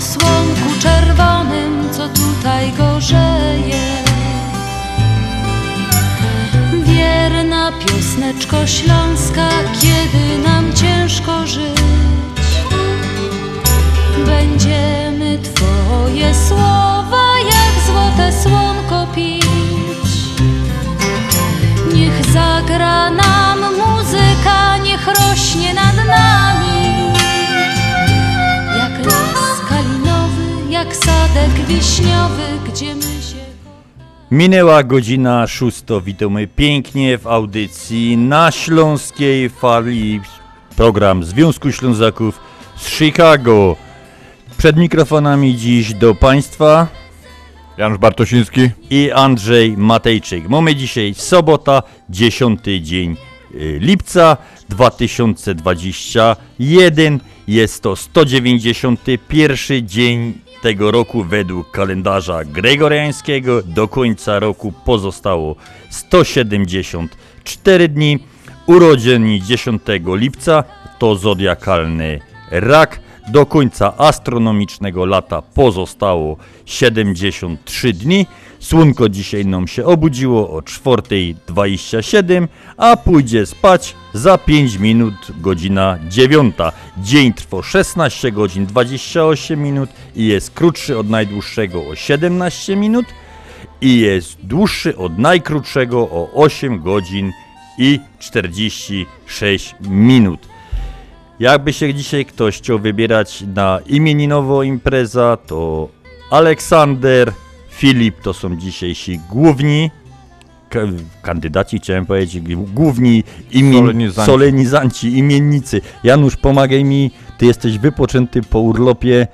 o słonku czerwonym, co tutaj gorzeje. Wierna piosneczko śląska, kiedy nam ciężko żyć. Będziemy Twoje słowa jak złote słonko wiśniowy, gdzie my się Minęła godzina szósta. Witamy pięknie w audycji na śląskiej fali. Program Związku Ślązaków z Chicago. Przed mikrofonami dziś do Państwa Janusz Bartosiński. i Andrzej Matejczyk. Mamy dzisiaj sobota, 10 dzień y, lipca 2021. Jest to 191 dzień tego roku według kalendarza gregoriańskiego. Do końca roku pozostało 174 dni. Urodzeni 10 lipca to zodiakalny rak. Do końca astronomicznego lata pozostało 73 dni. Słonko dzisiaj nam się obudziło o 4.27, a pójdzie spać za 5 minut, godzina 9. Dzień trwa 16 godzin 28 minut i jest krótszy od najdłuższego o 17 minut i jest dłuższy od najkrótszego o 8 godzin i 46 minut. Jakby się dzisiaj ktoś chciał wybierać na imieninową impreza, to Aleksander, Filip to są dzisiejsi główni ka- kandydaci, chciałem powiedzieć, główni imien, Solenizanci. solenizanci, imiennicy. Janusz, pomagaj mi, ty jesteś wypoczęty po urlopie,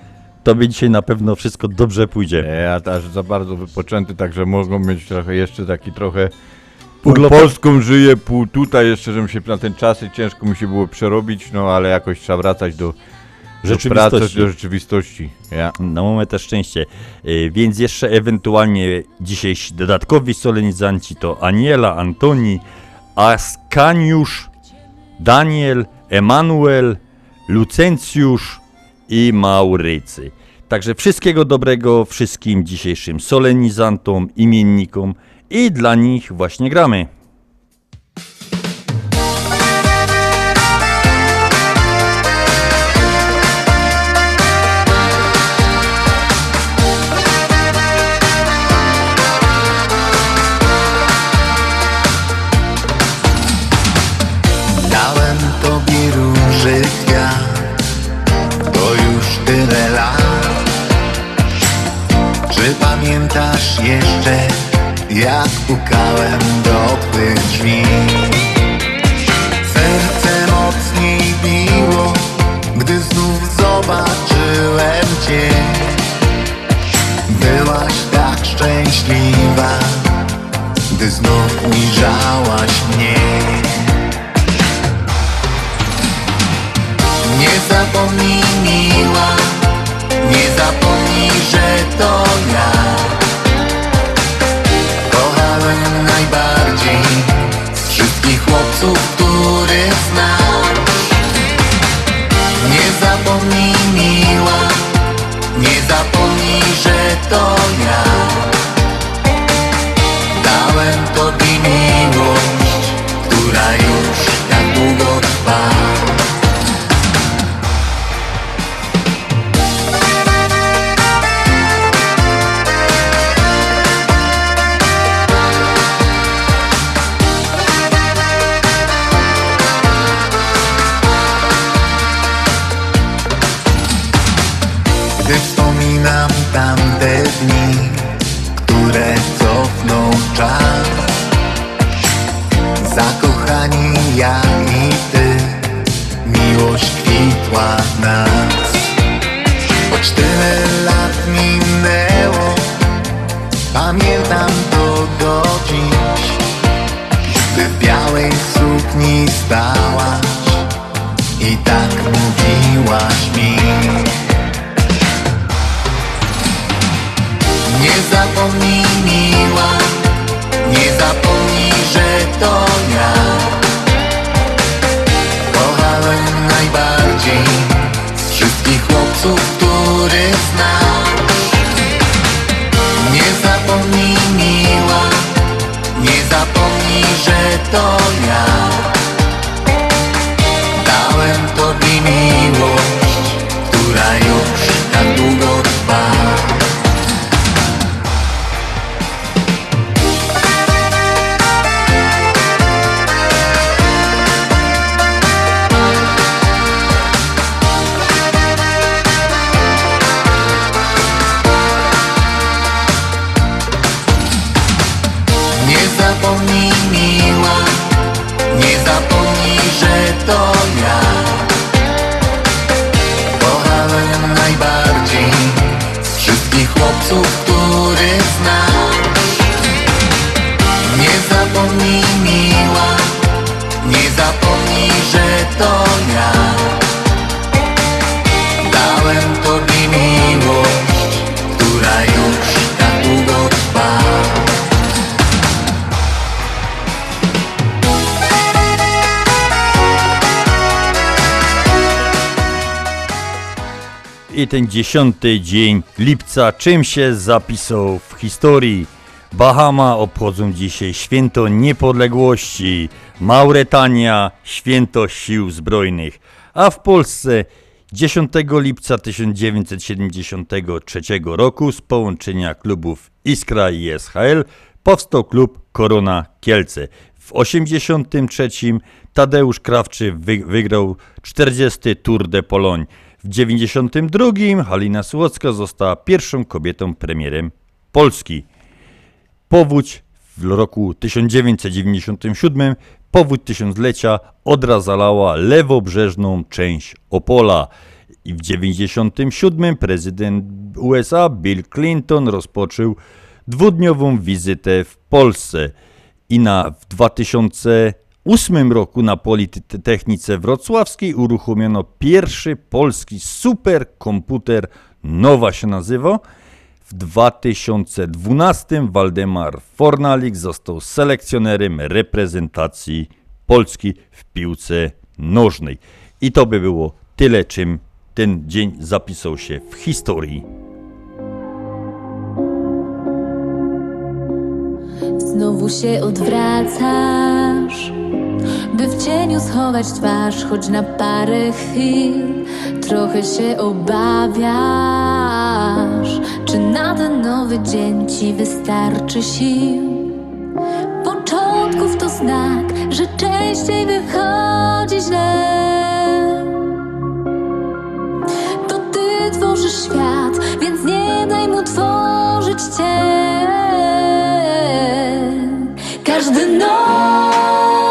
tobie dzisiaj na pewno wszystko dobrze pójdzie. Ja też za bardzo wypoczęty, także mogą mieć trochę jeszcze taki trochę Urlop- Polską żyję, pół tutaj jeszcze, żebym się na ten czasy ciężko mi się było przerobić, no ale jakoś trzeba wracać do Rzeczywistości. pracy, do rzeczywistości. Ja. No mamy też szczęście. Y, Więc jeszcze ewentualnie dzisiejsi dodatkowi solenizanci to Aniela, Antoni, Askaniusz, Daniel, Emanuel, Lucencjusz i Maurycy. Także wszystkiego dobrego wszystkim dzisiejszym solenizantom, imiennikom i dla nich właśnie gramy. Jak pukałem do twych drzwi ten dziesiąty dzień lipca czym się zapisał w historii? Bahama obchodzą dzisiaj święto niepodległości, Mauretania święto sił zbrojnych, a w Polsce 10 lipca 1973 roku z połączenia klubów Iskra i SHL powstał klub Korona Kielce. W 83 Tadeusz Krawczy wy- wygrał 40 Tour de Pologne. W 92 Halina Słocka została pierwszą kobietą premierem Polski. Powódź w roku 1997, powódź tysiąclecia, Odra zalała lewobrzeżną część Opola. I w 1997 prezydent USA Bill Clinton rozpoczął dwudniową wizytę w Polsce. I na w 2008 roku na Politechnice Wrocławskiej uruchomiono pierwszy polski superkomputer, Nowa się nazywa. W 2012 Waldemar Fornalik został selekcjonerem reprezentacji Polski w piłce nożnej. I to by było tyle, czym ten dzień zapisał się w historii. Znowu się odwracasz, by w cieniu schować twarz, choć na parę chwil. Trochę się obawiasz, czy na ten nowy dzień ci wystarczy sił. Początków to znak, że częściej wychodzi źle. To ty tworzysz świat, więc nie daj mu tworzyć cię. Każdy nowy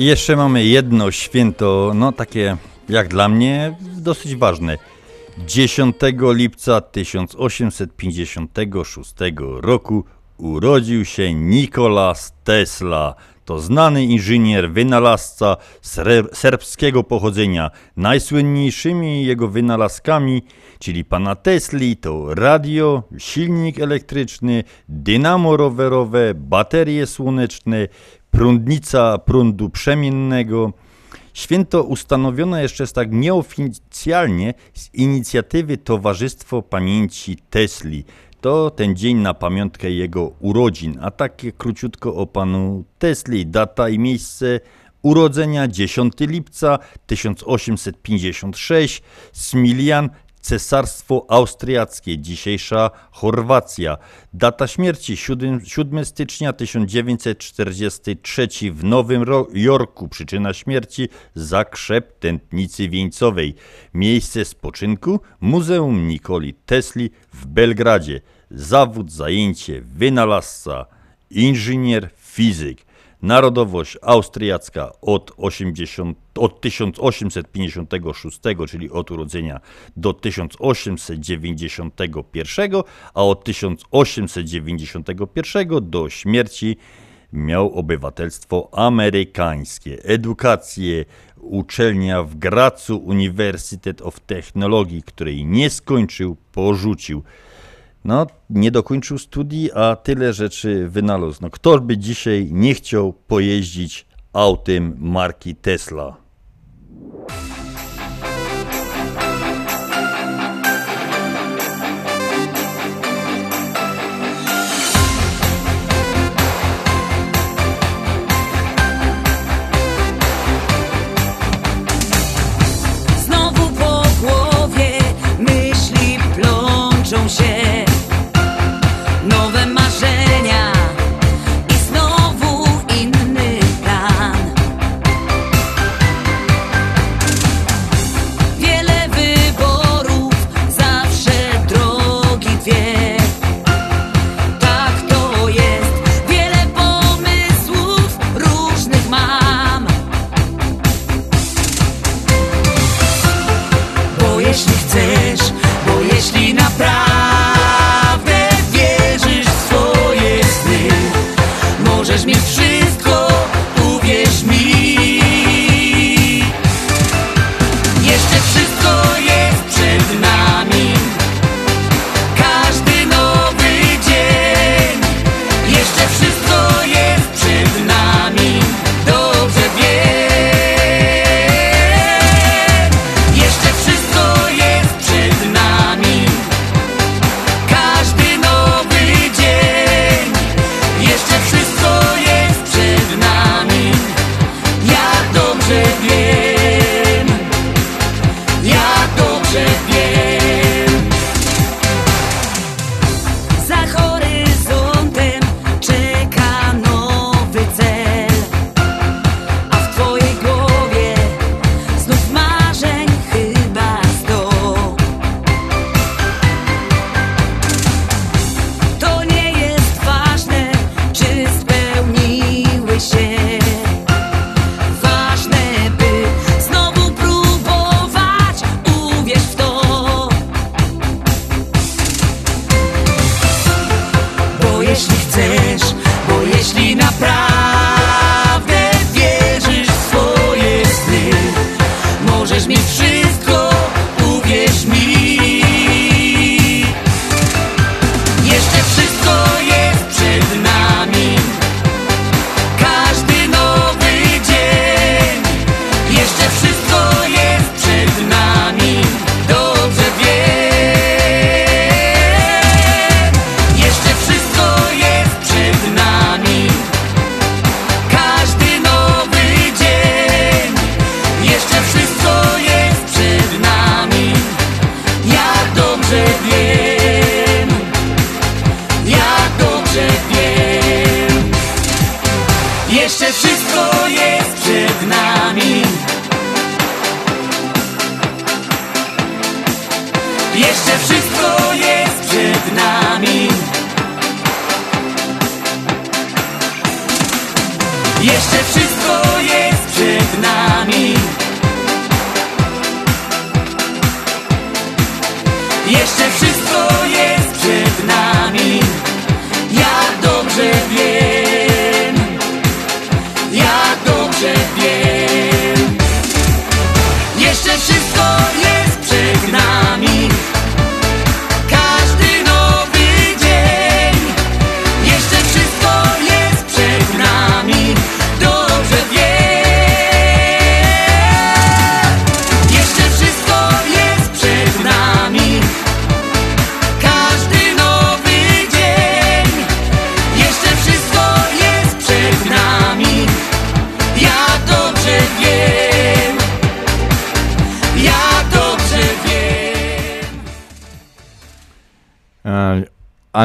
I jeszcze mamy jedno święto, no takie jak dla mnie dosyć ważne. 10 lipca 1856 roku urodził się Nikolas Tesla. To znany inżynier, wynalazca serbskiego pochodzenia. Najsłynniejszymi jego wynalazkami, czyli pana Tesli, to radio, silnik elektryczny, dynamo rowerowe, baterie słoneczne, prądnica prądu przemiennego. Święto ustanowiono jeszcze jest tak nieoficjalnie z inicjatywy Towarzystwo Pamięci Tesli. To ten dzień na pamiątkę jego urodzin, a takie króciutko o panu Tesli. Data i miejsce urodzenia 10 lipca 1856, Smilian, Cesarstwo Austriackie, dzisiejsza Chorwacja. Data śmierci 7, 7 stycznia 1943 w Nowym Jorku. Przyczyna śmierci zakrzep tętnicy wieńcowej. Miejsce spoczynku Muzeum Nikoli Tesli w Belgradzie. Zawód, zajęcie, wynalazca, inżynier, fizyk. Narodowość austriacka od, 80, od 1856, czyli od urodzenia do 1891, a od 1891 do śmierci miał obywatelstwo amerykańskie. Edukację, uczelnia w Gracu, Uniwersytet of Technologii, której nie skończył, porzucił. No, nie dokończył studii, a tyle rzeczy wynalazł. No, kto by dzisiaj nie chciał pojeździć autem marki Tesla? Znowu po głowie myśli plączą się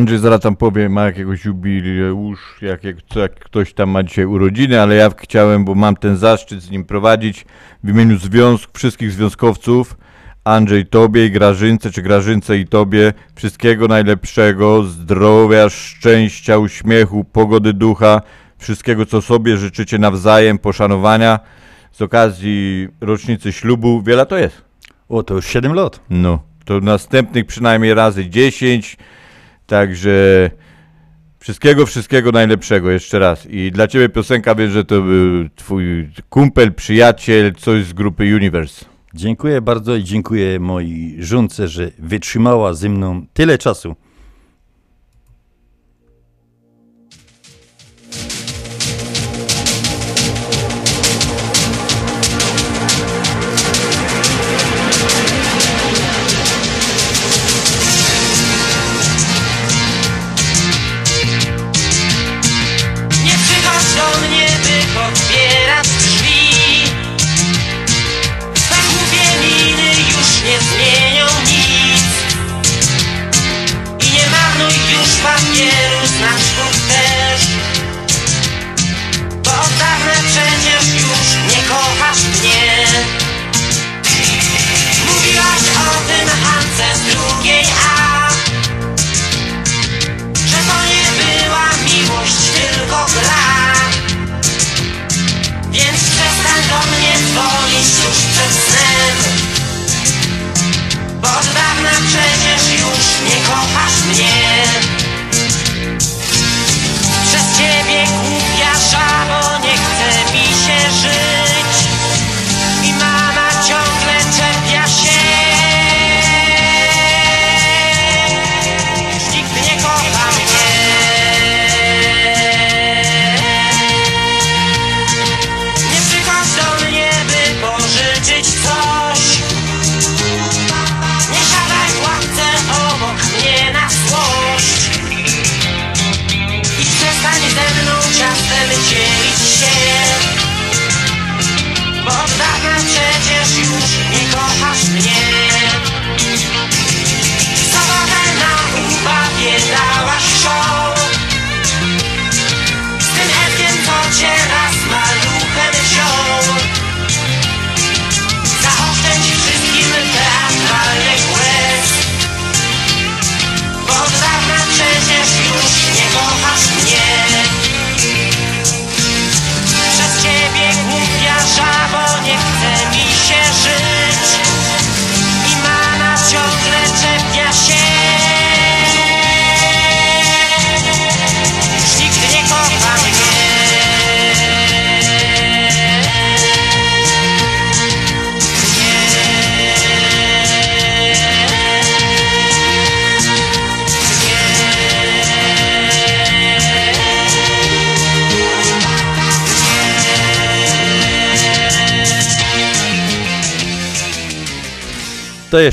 Andrzej zaraz tam powie, ma jakiegoś jubileusz, jak, jak, jak ktoś tam ma dzisiaj urodziny, ale ja chciałem, bo mam ten zaszczyt z nim prowadzić w imieniu związku, wszystkich związkowców. Andrzej, tobie i Grażynce, czy Grażynce i tobie wszystkiego najlepszego, zdrowia, szczęścia, uśmiechu, pogody ducha, wszystkiego co sobie życzycie nawzajem, poszanowania z okazji rocznicy ślubu. Wiele to jest. O, to już 7 lat. No, to następnych przynajmniej razy 10. Także wszystkiego, wszystkiego najlepszego jeszcze raz. I dla ciebie piosenka wiem, że to był twój kumpel, przyjaciel, coś z grupy Universe. Dziękuję bardzo i dziękuję mojej żonce, że wytrzymała ze mną tyle czasu.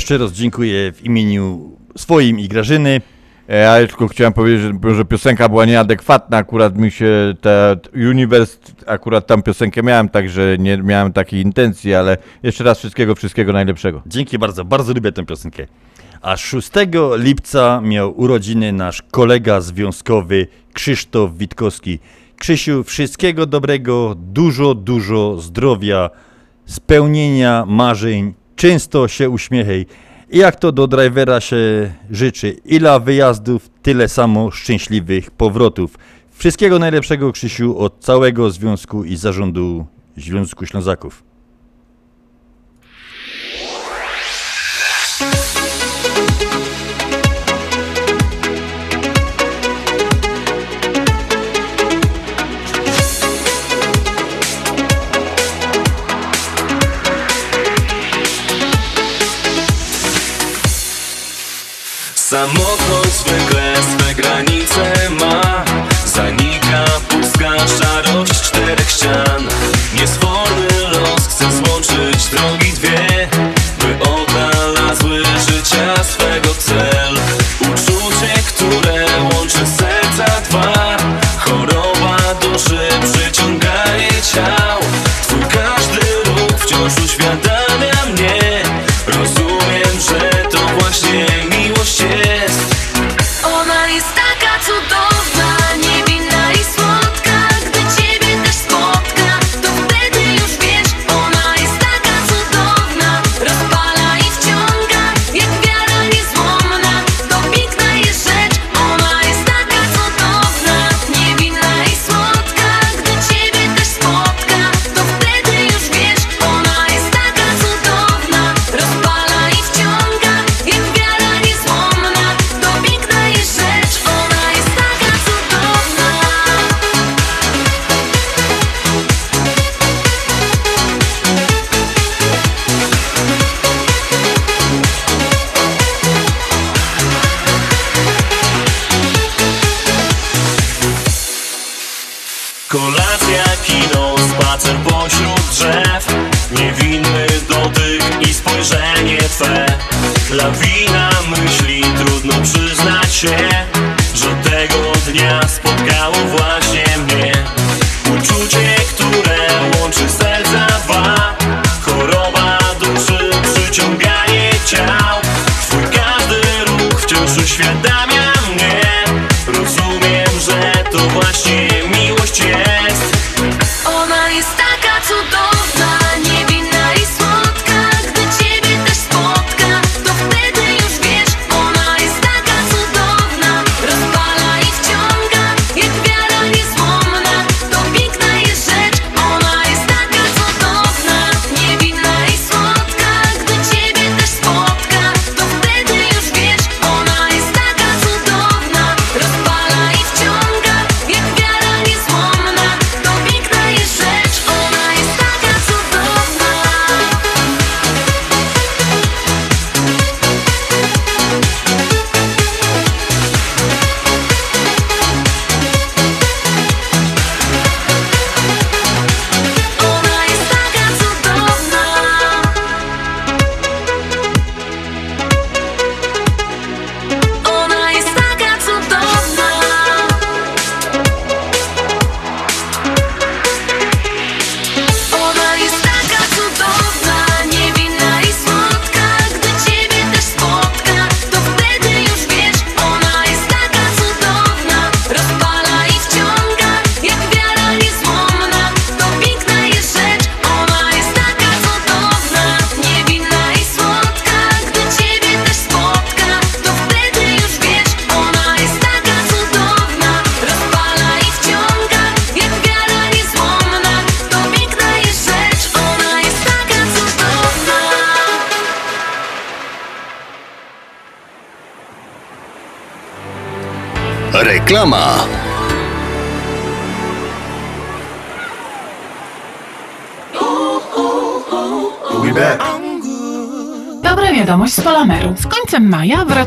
Jeszcze raz dziękuję w imieniu swoim i Grażyny. E, Ja tylko chciałem powiedzieć, że, piosenka była nieadekwatna, akurat mi się ta Universe, akurat tam piosenkę miałem, także nie miałem takiej intencji, ale jeszcze raz wszystkiego, wszystkiego najlepszego. Dzięki bardzo, bardzo lubię tę piosenkę. A 6 lipca miał urodziny nasz kolega związkowy Krzysztof Witkowski. Krzysiu, wszystkiego dobrego, dużo, dużo zdrowia, spełnienia marzeń, często się uśmiechaj. i Jak to do drivera się życzy? Ile wyjazdów, tyle samo szczęśliwych powrotów. Wszystkiego najlepszego, Krzysiu, od całego Związku i Zarządu Związku Ślązaków. Samotność zwykle swe granice ma. Zanika pustka szarość czterech ścian. Niesforny los chce złączyć drogę.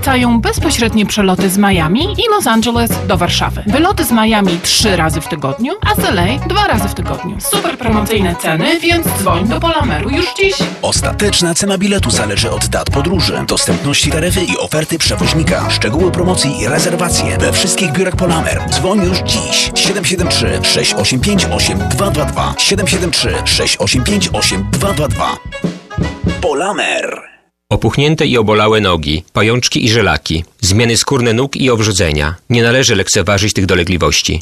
zalecają bezpośrednie przeloty z Miami i Los Angeles do Warszawy. Wyloty z Miami trzy razy w tygodniu, a z LA dwa razy w tygodniu. Super promocyjne ceny, więc dzwoń do Polameru już dziś. Ostateczna cena biletu zależy od dat podróży, dostępności taryfy i oferty przewoźnika, szczegóły promocji i rezerwacje we wszystkich biurach Polamer. Dzwoń już dziś 773 685 8222 773 685 8222 Polamer Opuchnięte i obolałe nogi, pajączki i żelaki, zmiany skórne nóg i owrzodzenia. Nie należy lekceważyć tych dolegliwości.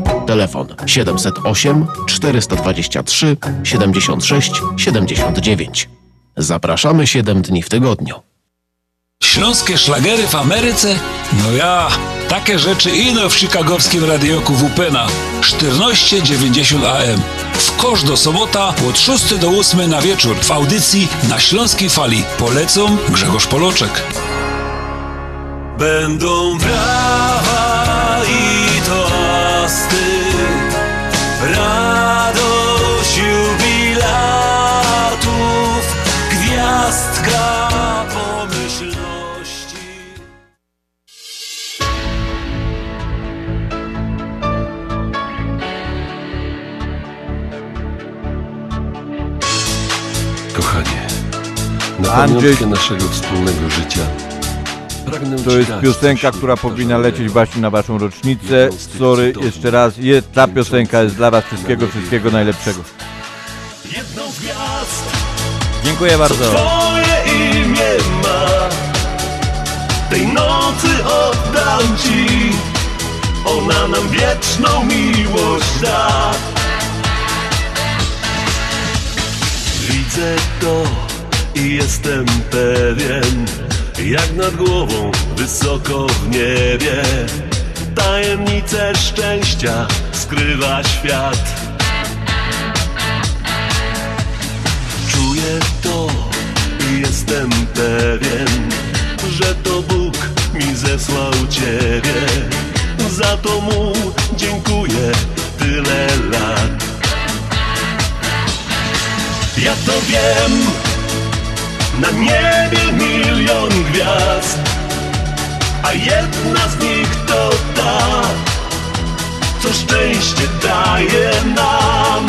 Telefon 708 423 76 79. Zapraszamy 7 dni w tygodniu. Śląskie szlagery w Ameryce? No ja, takie rzeczy ino w chicagowskim radioku WPNA 1490 AM. W kosz do sobota od 6 do 8 na wieczór w audycji na Śląskiej Fali. Polecą Grzegorz Poloczek. Będą brawa Andrzej- naszego wspólnego życia pragnę To jest piosenka, która powinna lecieć właśnie na waszą rocznicę. Sorry, jeszcze raz. Je, ta piosenka jest dla was wszystkiego, wszystkiego najlepszego. Jedną z gwiazd, Dziękuję bardzo. twoje imię ma. Tej nocy oddam ci, ona nam wieczną miłość da. Widzę to i jestem pewien, jak nad głową, wysoko w niebie. Tajemnice szczęścia skrywa świat. Czuję to i jestem pewien, że to Bóg mi zesłał Ciebie. Za to Mu dziękuję tyle lat. Ja to wiem, na niebie milion gwiazd, a jedna z nich to ta, co szczęście daje nam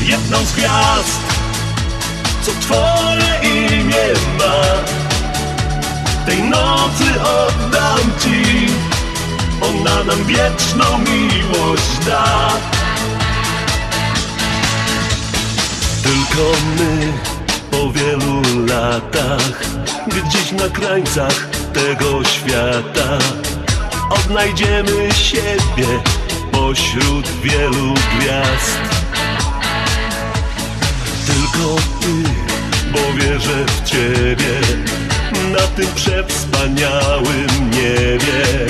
jedną z gwiazd, co twoje imię ma. Tej nocy oddam ci, ona nam wieczną miłość da. Tylko my po wielu latach, gdzieś na krańcach tego świata, odnajdziemy siebie pośród wielu gwiazd. Tylko Ty, bo wierzę w Ciebie Na tym przewspaniałym niebie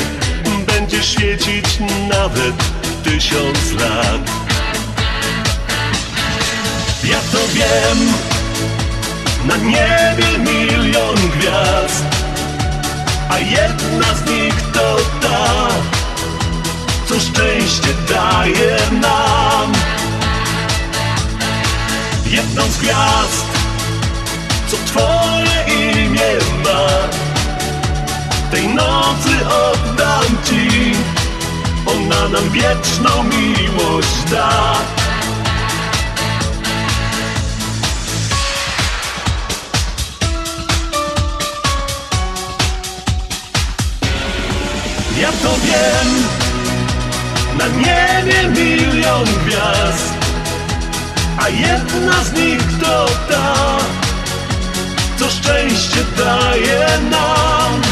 Będzie świecić nawet tysiąc lat Ja to wiem Na niebie milion gwiazd A jedna z nich to ta Co szczęście daje nam jedną z gwiazd, co twoje imię ma. Tej nocy oddam ci, ona nam wieczną miłość da. Ja to wiem, na niebie milion gwiazd a jedna z nich to ta, co szczęście daje nam.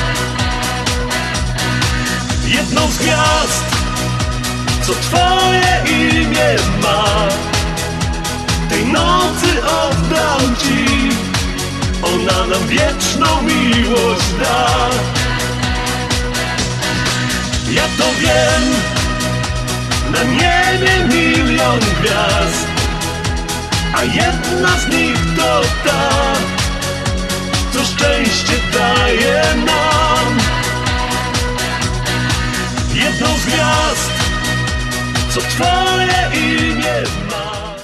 Jedną z gwiazd, co twoje imię ma. Tej nocy oddam ci, ona nam wieczną miłość da. Ja to wiem, Na niebie milion gwiazd A jedna z nich to ta Co szczęście daje nam. Jedną z gwiazd Co twoje imię ma.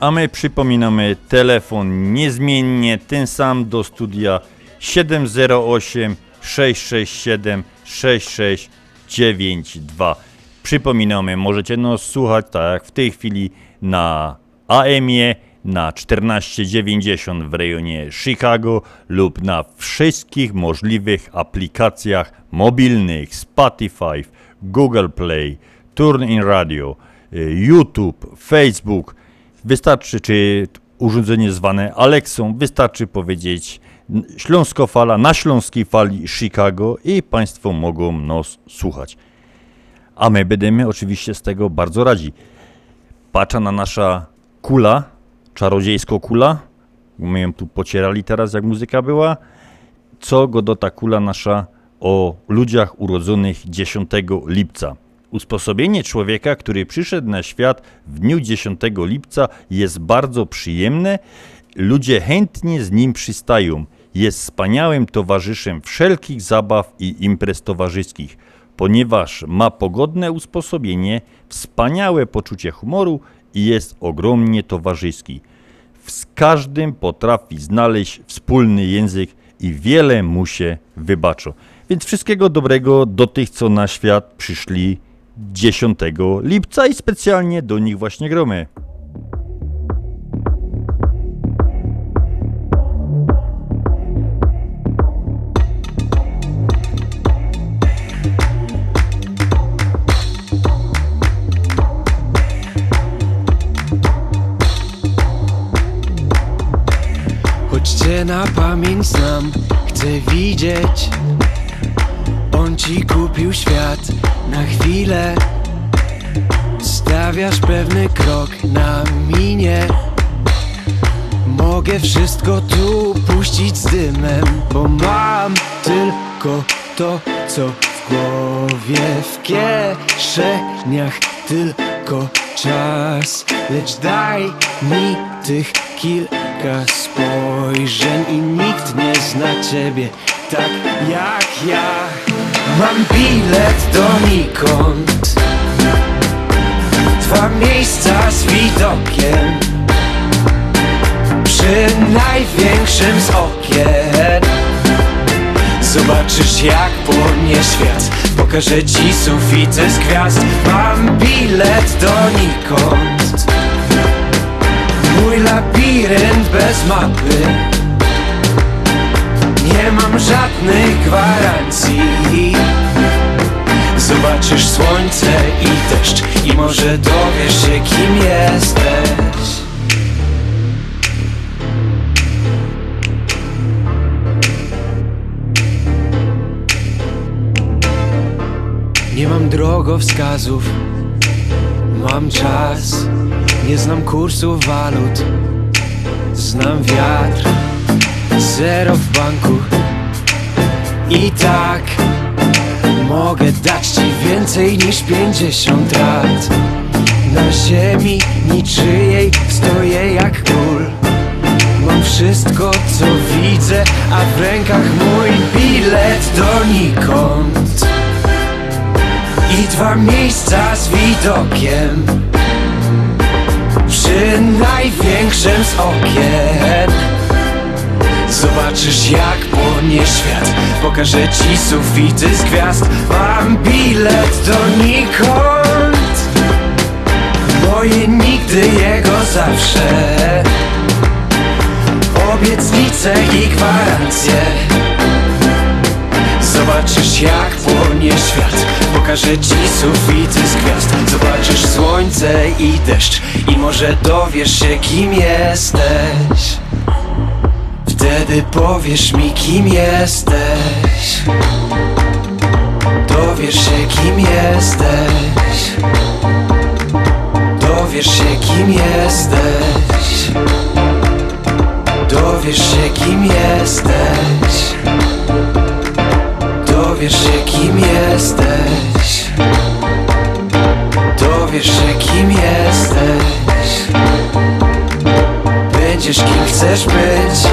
A my przypominamy telefon niezmiennie ten sam do studia 708 667 6692. Przypominamy, możecie nas słuchać tak jak w tej chwili na AM-ie na 1490 w rejonie Chicago lub na wszystkich możliwych aplikacjach mobilnych Spotify, Google Play, TuneIn Radio, y, YouTube, Facebook. Wystarczy, czy urządzenie zwane Alexą, wystarczy powiedzieć n- Śląskofala na śląskiej fali Chicago i Państwo mogą nas słuchać. A my będziemy oczywiście z tego bardzo radzi. Patrza na nasza kula, czarodziejsko kula. My ją tu pocierali teraz, jak muzyka była. Co go do ta kula nasza o ludziach urodzonych 10 lipca. Usposobienie człowieka, który przyszedł na świat w dniu 10 lipca jest bardzo przyjemne. Ludzie chętnie z nim przystają. Jest wspaniałym towarzyszem wszelkich zabaw i imprez towarzyskich, ponieważ ma pogodne usposobienie, wspaniałe poczucie humoru i jest ogromnie towarzyski. Z każdym potrafi znaleźć wspólny język i wiele mu się wybaczą. Więc wszystkiego dobrego do tych, co na świat przyszli 10 lipca i specjalnie do nich właśnie gromy. Na pamięć znam, chcę widzieć On ci kupił świat. Na chwilę Stawiasz pewny krok na minie. Mogę wszystko tu puścić z dymem Bo mam tylko to, co w głowie W kieszeniach. Tylko czas Lecz daj mi tych kilka spojrzeń I nikt nie zna ciebie tak jak ja. Mam bilet donikąd. Dwa miejsca z widokiem. Przy największym z okien. Zobaczysz jak płonie świat. Pokażę ci sufity z gwiazd. Mam bilet donikąd Mój labirynt bez mapy. Nie mam żadnych gwarancji. Zobaczysz słońce i deszcz I może dowiesz się kim jesteś. Nie mam drogowskazów. Mam czas Nie znam kursów walut Znam wiatr Zero w banku. I tak Mogę dać ci więcej niż 50 lat. Na ziemi niczyjej stoję jak król. Mam wszystko co widzę, a w rękach mój bilet donikąd. I dwa miejsca z widokiem Przy największym z okien. Zobaczysz jak płonie świat. Pokażę ci sufity z gwiazd. Mam bilet donikąd Moje nigdy, jego zawsze. Obietnice i gwarancje Zobaczysz jak płonie świat. Pokażę ci sufity z gwiazd. Zobaczysz słońce i deszcz. I może dowiesz się kim jesteś. Wtedy powiesz mi kim jesteś. Dowiesz się kim jesteś. Dowiesz się kim jesteś. Dowiesz się kim jesteś Dowiesz się kim jesteś. Dowiesz się kim jesteś. Będziesz kim chcesz być.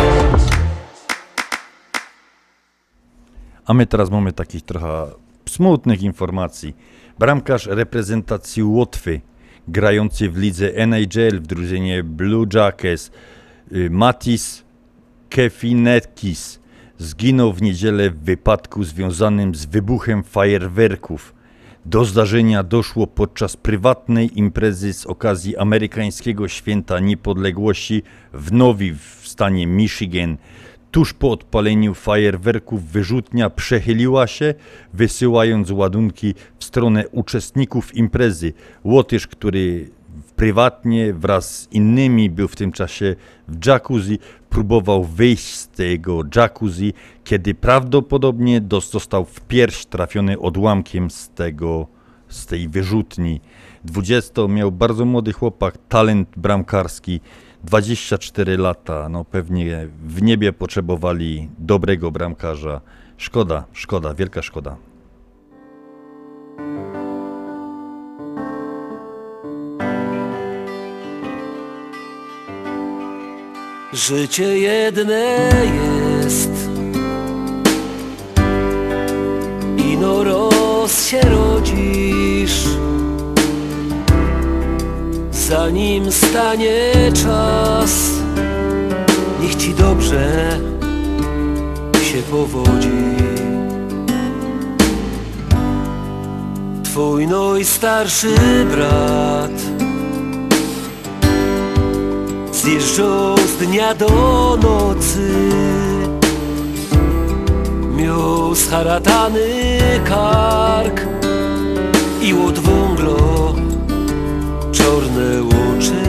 A my teraz mamy takich trochę smutnych informacji. Bramkarz reprezentacji Łotwy, grający w lidze NHL w drużynie Blue Jackets, y, Matis Kefinekis zginął w niedzielę w wypadku związanym z wybuchem fajerwerków. Do zdarzenia doszło podczas prywatnej imprezy z okazji amerykańskiego święta niepodległości w Nowi w stanie Michigan. Tuż po odpaleniu fajerwerków wyrzutnia przechyliła się, wysyłając ładunki w stronę uczestników imprezy. Łotysz, który prywatnie wraz z innymi był w tym czasie w jacuzzi, próbował wyjść z tego jacuzzi, kiedy prawdopodobnie dos- został w pierś trafiony odłamkiem z, tego, z tej wyrzutni. 20 miał bardzo młody chłopak, talent bramkarski, 24 lata, no pewnie w niebie potrzebowali dobrego bramkarza. Szkoda, szkoda, wielka szkoda. Życie jedne jest. Ino roz się rodzisz. Zanim stanie czas Niech ci dobrze się powodzi. Twój najstarszy brat Zjeżdżał z dnia do nocy Miał scharatany kark I od wąglo czarne oczy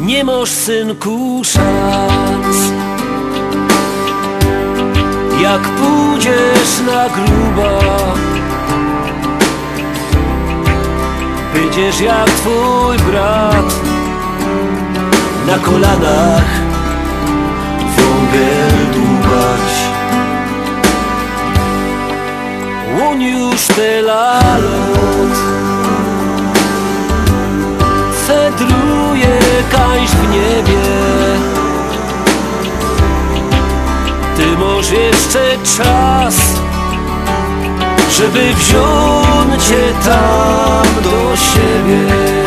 Nie masz synku szans. Jak pójdziesz na gruba Będziesz jak twój brat Na kolanach. Wągiel dłubać. On już tyle lot Fedruje kaś w niebie. Ty masz jeszcze czas żeby wziąć cię tam do siebie.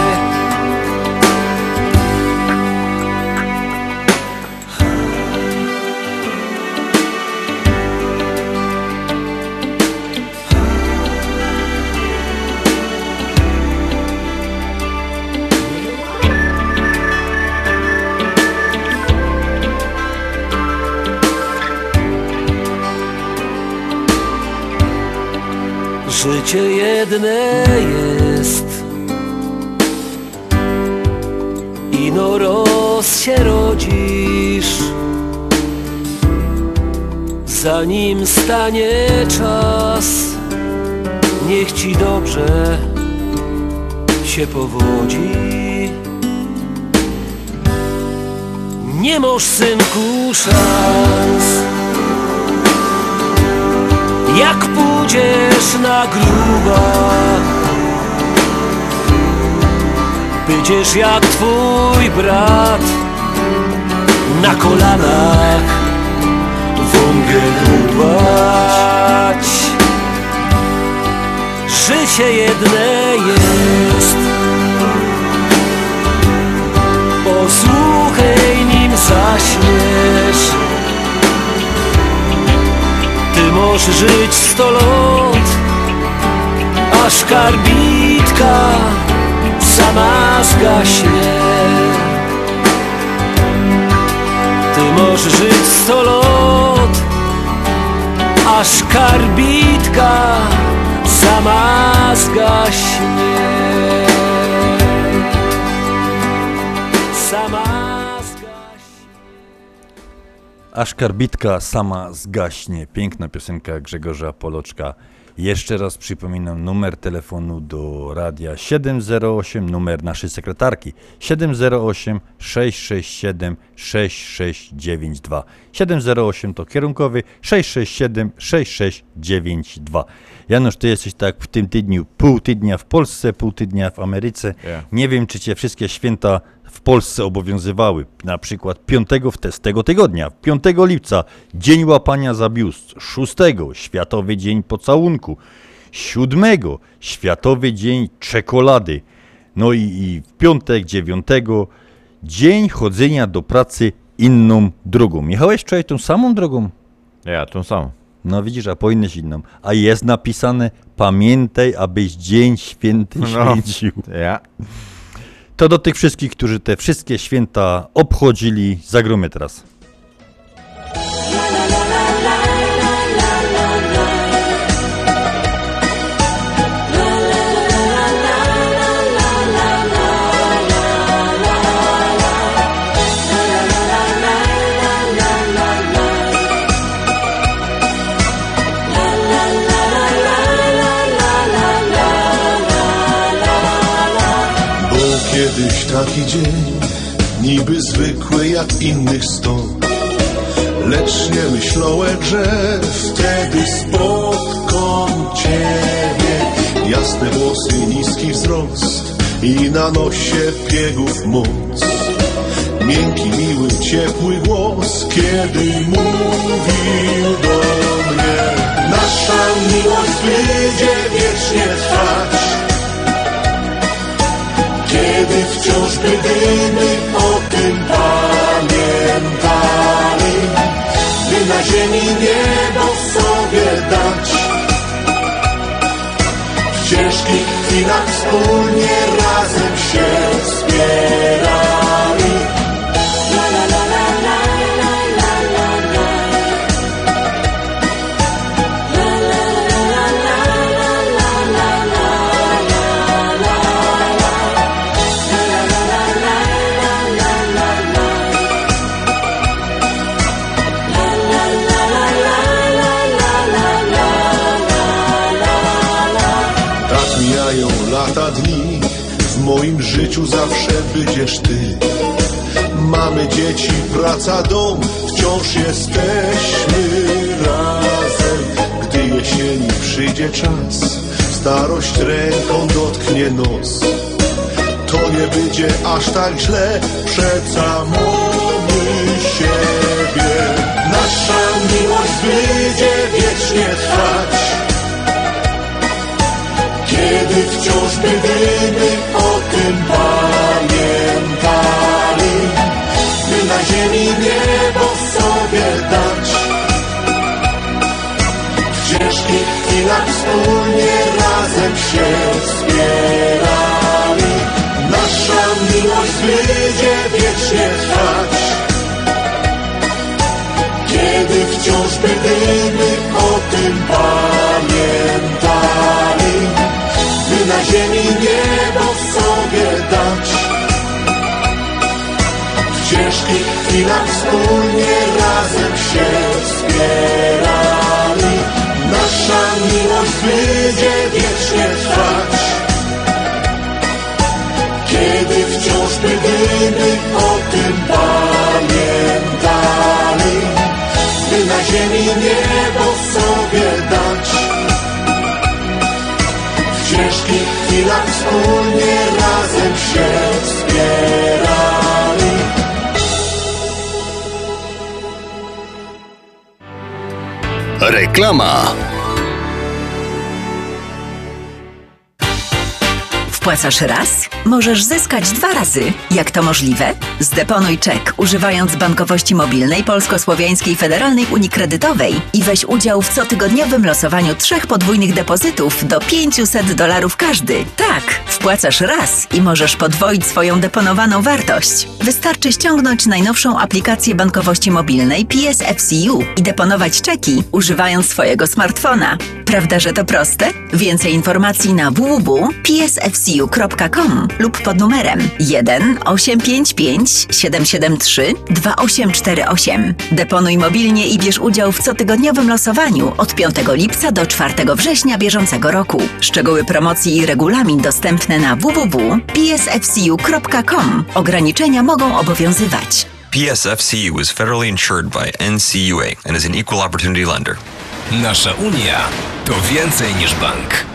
Życie jedne jest. Ino roz się rodzisz Zanim stanie czas. Niech ci dobrze się powodzi. Nie masz synku szans jak pójdziesz na gruba Będziesz jak twój brat Na kolanach wągiel dłubać. Życie jedne jest. Posłuchaj nim zaśmiesz ty możesz żyć sto lat Aż karbitka sama zgaśnie Ty możesz żyć sto lat Aż karbitka sama zgaśnie Sama Aż karbitka sama zgaśnie. Piękna piosenka Grzegorza Poloczka. Jeszcze raz przypominam numer telefonu do radia 708, numer naszej sekretarki 708 667 6692. 708 to kierunkowy 667 6692. Janusz, ty jesteś tak w tym tygodniu pół tygodnia w Polsce, pół tygodnia w Ameryce. Ja. Nie wiem, czy cię wszystkie święta w Polsce obowiązywały. Na przykład 5 w tego tygodnia, 5 lipca, Dzień Łapania za biust, 6 Światowy Dzień Pocałunku, 7 Światowy Dzień Czekolady, no i, i w piątek 9 Dzień chodzenia do pracy inną drogą. Jechałeś wczoraj tą samą drogą? Ja, tą samą. No widzisz, a powinnyś inną. A jest napisane, pamiętaj, abyś dzień święty No. święcił. Ja. To do tych wszystkich, którzy te wszystkie święta obchodzili, zagromy teraz. Taki dzień, niby zwykły jak innych sto. Lecz nie myślałem, że wtedy spotkam Ciebie. Jasne włosy, niski wzrost i na nosie piegów moc. Miękki, miły, ciepły głos, kiedy mówił do mnie. Nasza miłość będzie wiecznie trwać. Kiedy wciąż będziemy o tym pamiętali By na ziemi niebo sobie dać. W ciężkich chwilach wspólnie razem się wspierali będziesz ty. Mamy dzieci, praca, dom Wciąż jesteśmy razem. Gdy jesieni przyjdzie czas Starość ręką dotknie nos. To nie będzie aż tak źle Przeca mamy siebie. Nasza miłość będzie wiecznie trwać kiedy wciąż będziemy o tym pamiętali, by na ziemi niebo sobie dać. W ciężkich chwilach wspólnie razem się wspierali. Nasza miłość będzie wiecznie trwać. Kiedy wciąż będziemy o tym pamiętali, by na ziemi niebo sobie dać. W ciężkich chwilach wspólnie razem się wspierali. Nasza miłość będzie wiecznie trwać. Kiedy wciąż będziemy o tym pamiętali, by na ziemi niebo sobie W ciężkich chwilach wspólnie razem się wspierali. Reklama. Wpłacasz raz? Możesz zyskać dwa razy. Jak to możliwe? Zdeponuj czek używając bankowości mobilnej Polsko-Słowiańskiej Federalnej Unii Kredytowej i weź udział w cotygodniowym losowaniu trzech podwójnych depozytów do 500 dolarów każdy. Tak, wpłacasz raz i możesz podwoić swoją deponowaną wartość. Wystarczy ściągnąć najnowszą aplikację bankowości mobilnej PSFCU i deponować czeki używając swojego smartfona. Prawda, że to proste? Więcej informacji na lub pod numerem 1 855 773 2848. Deponuj mobilnie i bierz udział w cotygodniowym losowaniu od 5 lipca do 4 września bieżącego roku. Szczegóły promocji i regulamin dostępne na www.psfcu.com. Ograniczenia mogą obowiązywać. PSFCU is federally insured by NCUA and is an equal opportunity lender. Nasza Unia to więcej niż bank.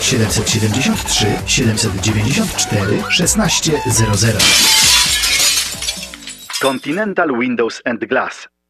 773 794 1600 Continental Windows and Glass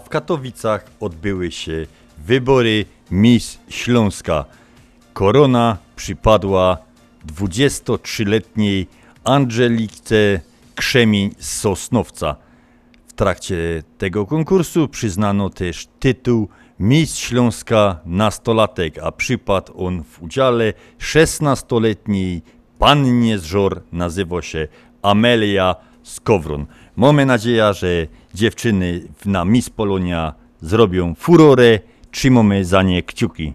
W Katowicach odbyły się wybory Miss Śląska. Korona przypadła 23-letniej Angelice Krzemień z Sosnowca. W trakcie tego konkursu przyznano też tytuł Miss Śląska Nastolatek, a przypadł on w udziale 16-letniej pannie z Żor, nazywa się Amelia Skowron. Mamy nadzieję, że dziewczyny na Miss Polonia zrobią furorę, trzymamy za nie kciuki.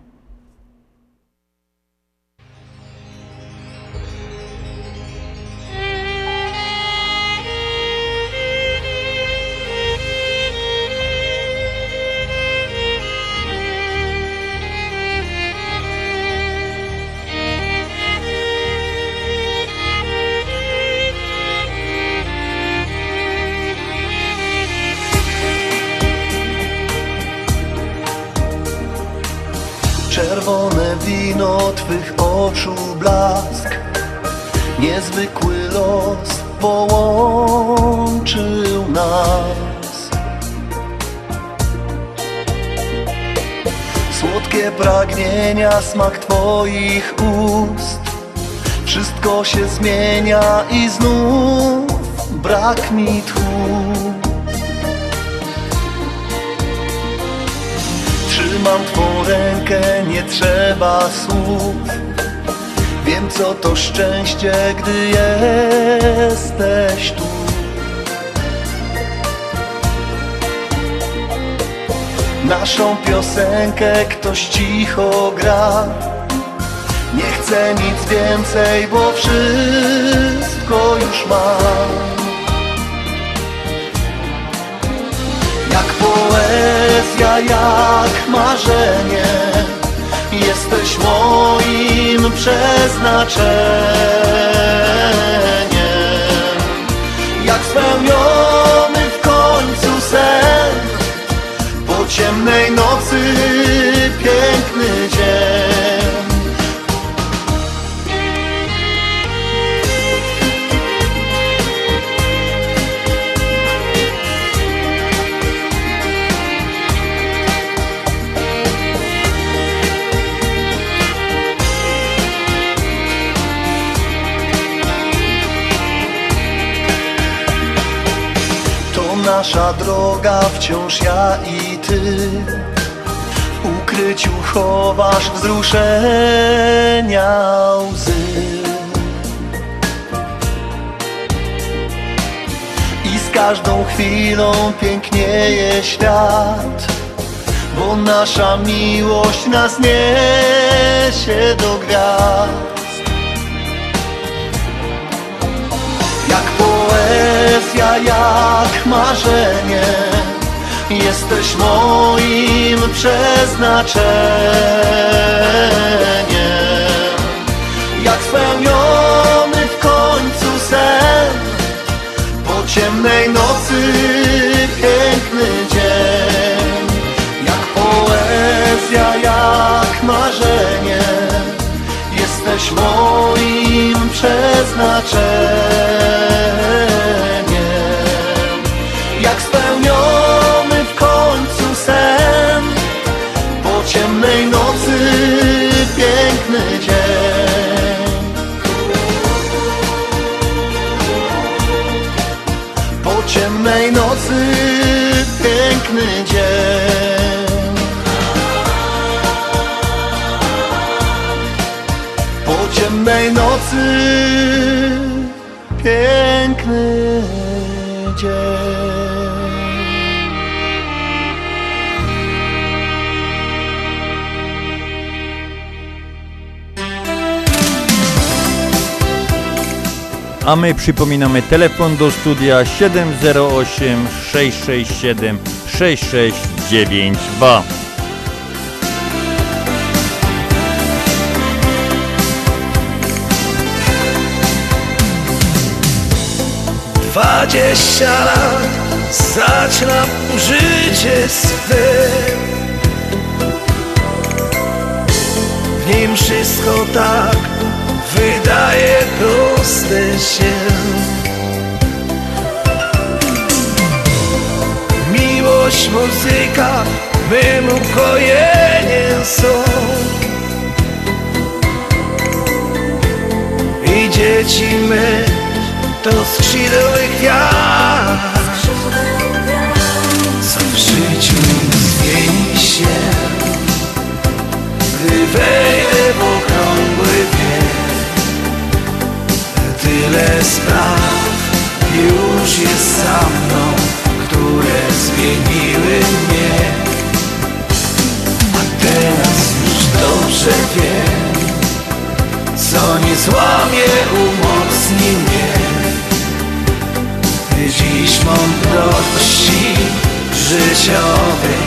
Pragnienia, smak Twoich ust. Wszystko się zmienia i znów brak mi tchu. Trzymam Twą rękę, nie trzeba słów. Wiem co to szczęście, gdy jesteś tu Naszą piosenkę ktoś cicho gra. Nie chcę nic więcej, bo wszystko już mam Jak poezja, jak marzenie Jesteś moim przeznaczeniem. Jak spełniony w końcu sen ciemnej nocy piękny dzień. To nasza droga, wciąż ja i W ukryciu chowasz wzruszenia łzy. I z każdą chwilą pięknieje świat Bo nasza miłość nas niesie do gwiazd. Jak poezja, jak marzenie Jesteś moim przeznaczeniem. Jak spełniony w końcu sen Po ciemnej nocy piękny dzień. Jak poezja, jak marzenie Jesteś moim przeznaczeniem A my przypominamy telefon do studia 708 667 6692. Dwadzieścia lat zaczynam życie swe W nim wszystko tak wydaje proste się. Miłość muzyka, mym ukojeniem są. I dzieci my to skrzydły gwiazd Co w życiu zmieni się. Gdy wejdę w okrągły wiek Tyle spraw. Już jest za mną Które zmieniły mnie. A teraz już dobrze wiem Co nie złamie, umocni mnie. Dziś mądrości życiowej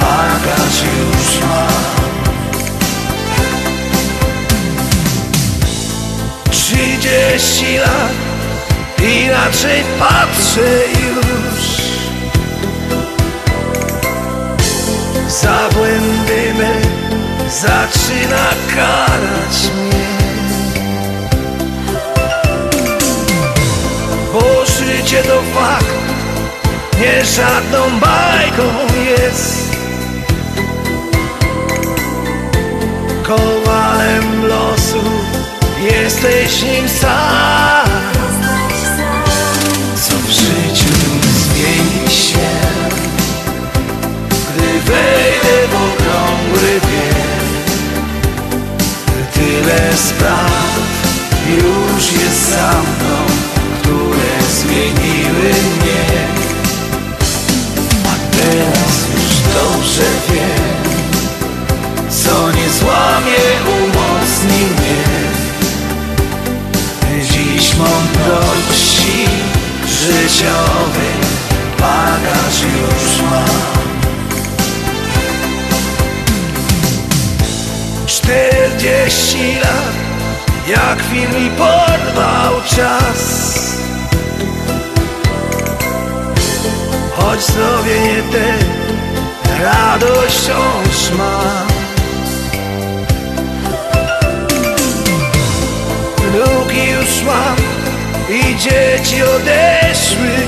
Bagaż już mam Trzydzieści lat. Inaczej patrzę już. Za błędy me Zaczyna karać mnie. Bo życie to fakt Nie żadną bajką jest. Kowalem losu Jesteś nim sam. Co w życiu zmieni się? Gdy wejdę w okrągły bieg Tyle spraw już jest za mną Które zmieniły mnie. A teraz już dobrze wiem życiowej bagaż już mam. Czterdzieści lat jak film mi porwał czas. Choć zdrowie nie te radość wciąż mam Wnuki już mam i dzieci odeszły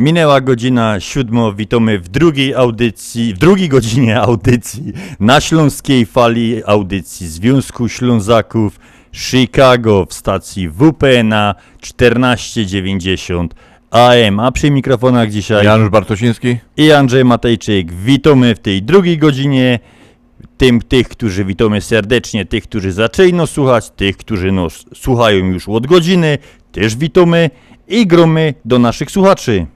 Minęła godzina siódma, witamy w drugiej audycji, w drugiej godzinie audycji na Śląskiej Fali, audycji Związku Ślązaków Chicago w stacji WPNA 1490 AM, a przy mikrofonach dzisiaj Janusz Bartosiński i Andrzej Matejczyk. Witamy w tej drugiej godzinie, tym tych, którzy witamy serdecznie, tych, którzy zaczęli nas słuchać, tych, którzy nas słuchają już od godziny, też witamy i gromy do naszych słuchaczy.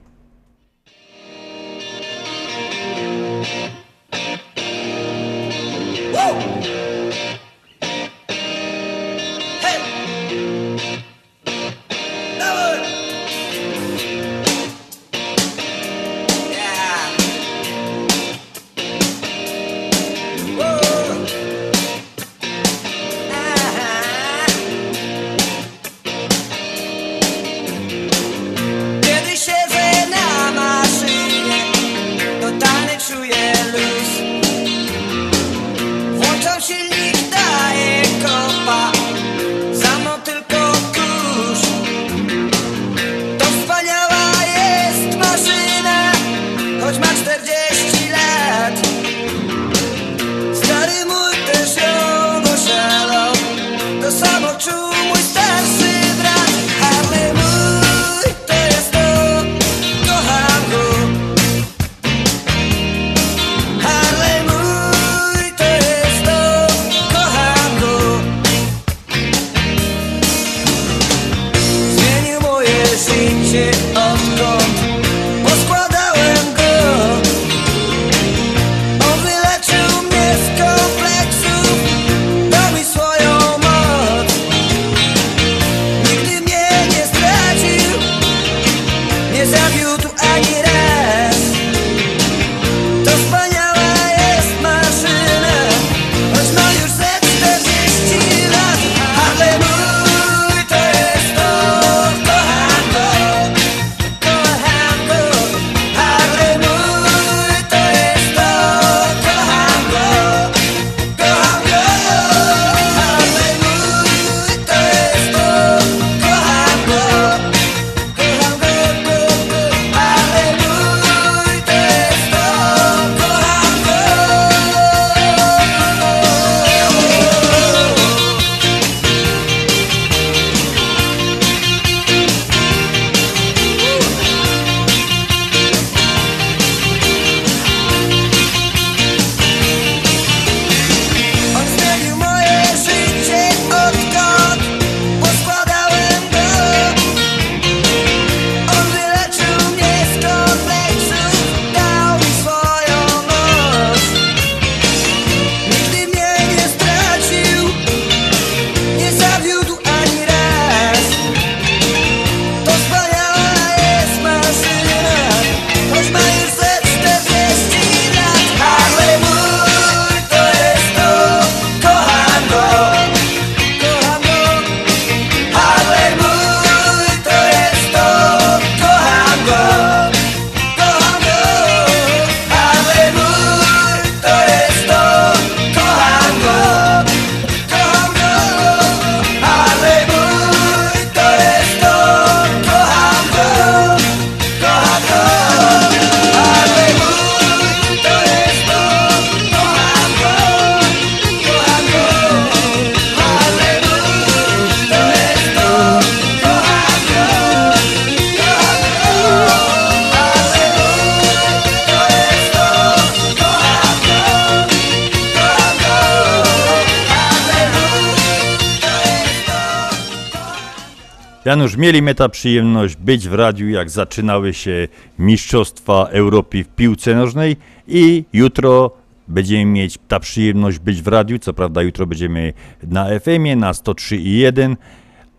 Janusz, mieliśmy ta przyjemność być w radiu, jak zaczynały się Mistrzostwa Europy w piłce nożnej i jutro będziemy mieć ta przyjemność być w radiu, co prawda jutro będziemy na FM-ie, na 103,1,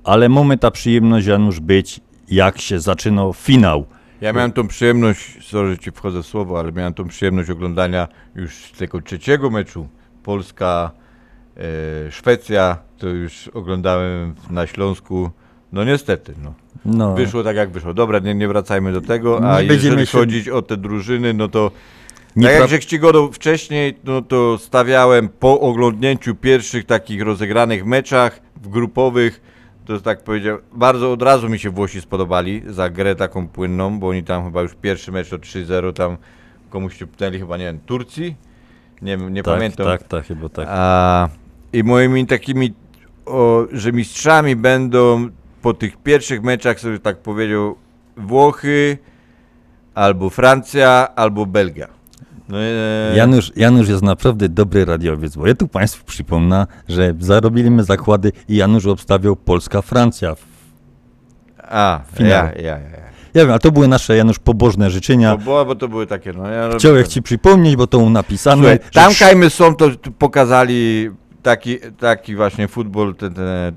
ale mamy ta przyjemność, Janusz, być jak się zaczynał finał. Ja miałem tą przyjemność, sorry, że ci wchodzę w słowo, ale miałem tą przyjemność oglądania już tego trzeciego meczu Polska, e, Szwecja, to już oglądałem na Śląsku. No niestety, no. No. Wyszło tak jak wyszło. Dobra, nie, nie wracajmy do tego, a Nie jeżeli się- chodzić o te drużyny, no to Nie tak jak pra- się ścigodał wcześniej, no to stawiałem po oglądnięciu pierwszych takich rozegranych meczach w grupowych, to tak powiedział, bardzo od razu mi się Włosi spodobali za grę taką płynną, bo oni tam chyba już pierwszy mecz to 3-0 tam komuś ciupnęli chyba, nie wiem, Turcji? Nie, nie Tak, pamiętam. tak, tak, chyba tak. A, I moimi takimi, o, że mistrzami będą po tych pierwszych meczach, sobie tak powiedział, Włochy, albo Francja, albo Belgia. No, e, Janusz, Janusz jest naprawdę dobry radiowiec, bo ja tu Państwu przypomnę, że zarobiliśmy zakłady i Janusz obstawiał Polska-Francja. w A, finale. ja, ja, ja. ja. Wiem, a to były nasze, Janusz, pobożne życzenia. Bo, bo to były takie, no ja Chciałem Ci przypomnieć, bo to napisane. Słuchaj, że tam wsz- kajmy są, to pokazali taki, taki właśnie futbol ten, ten, e, e,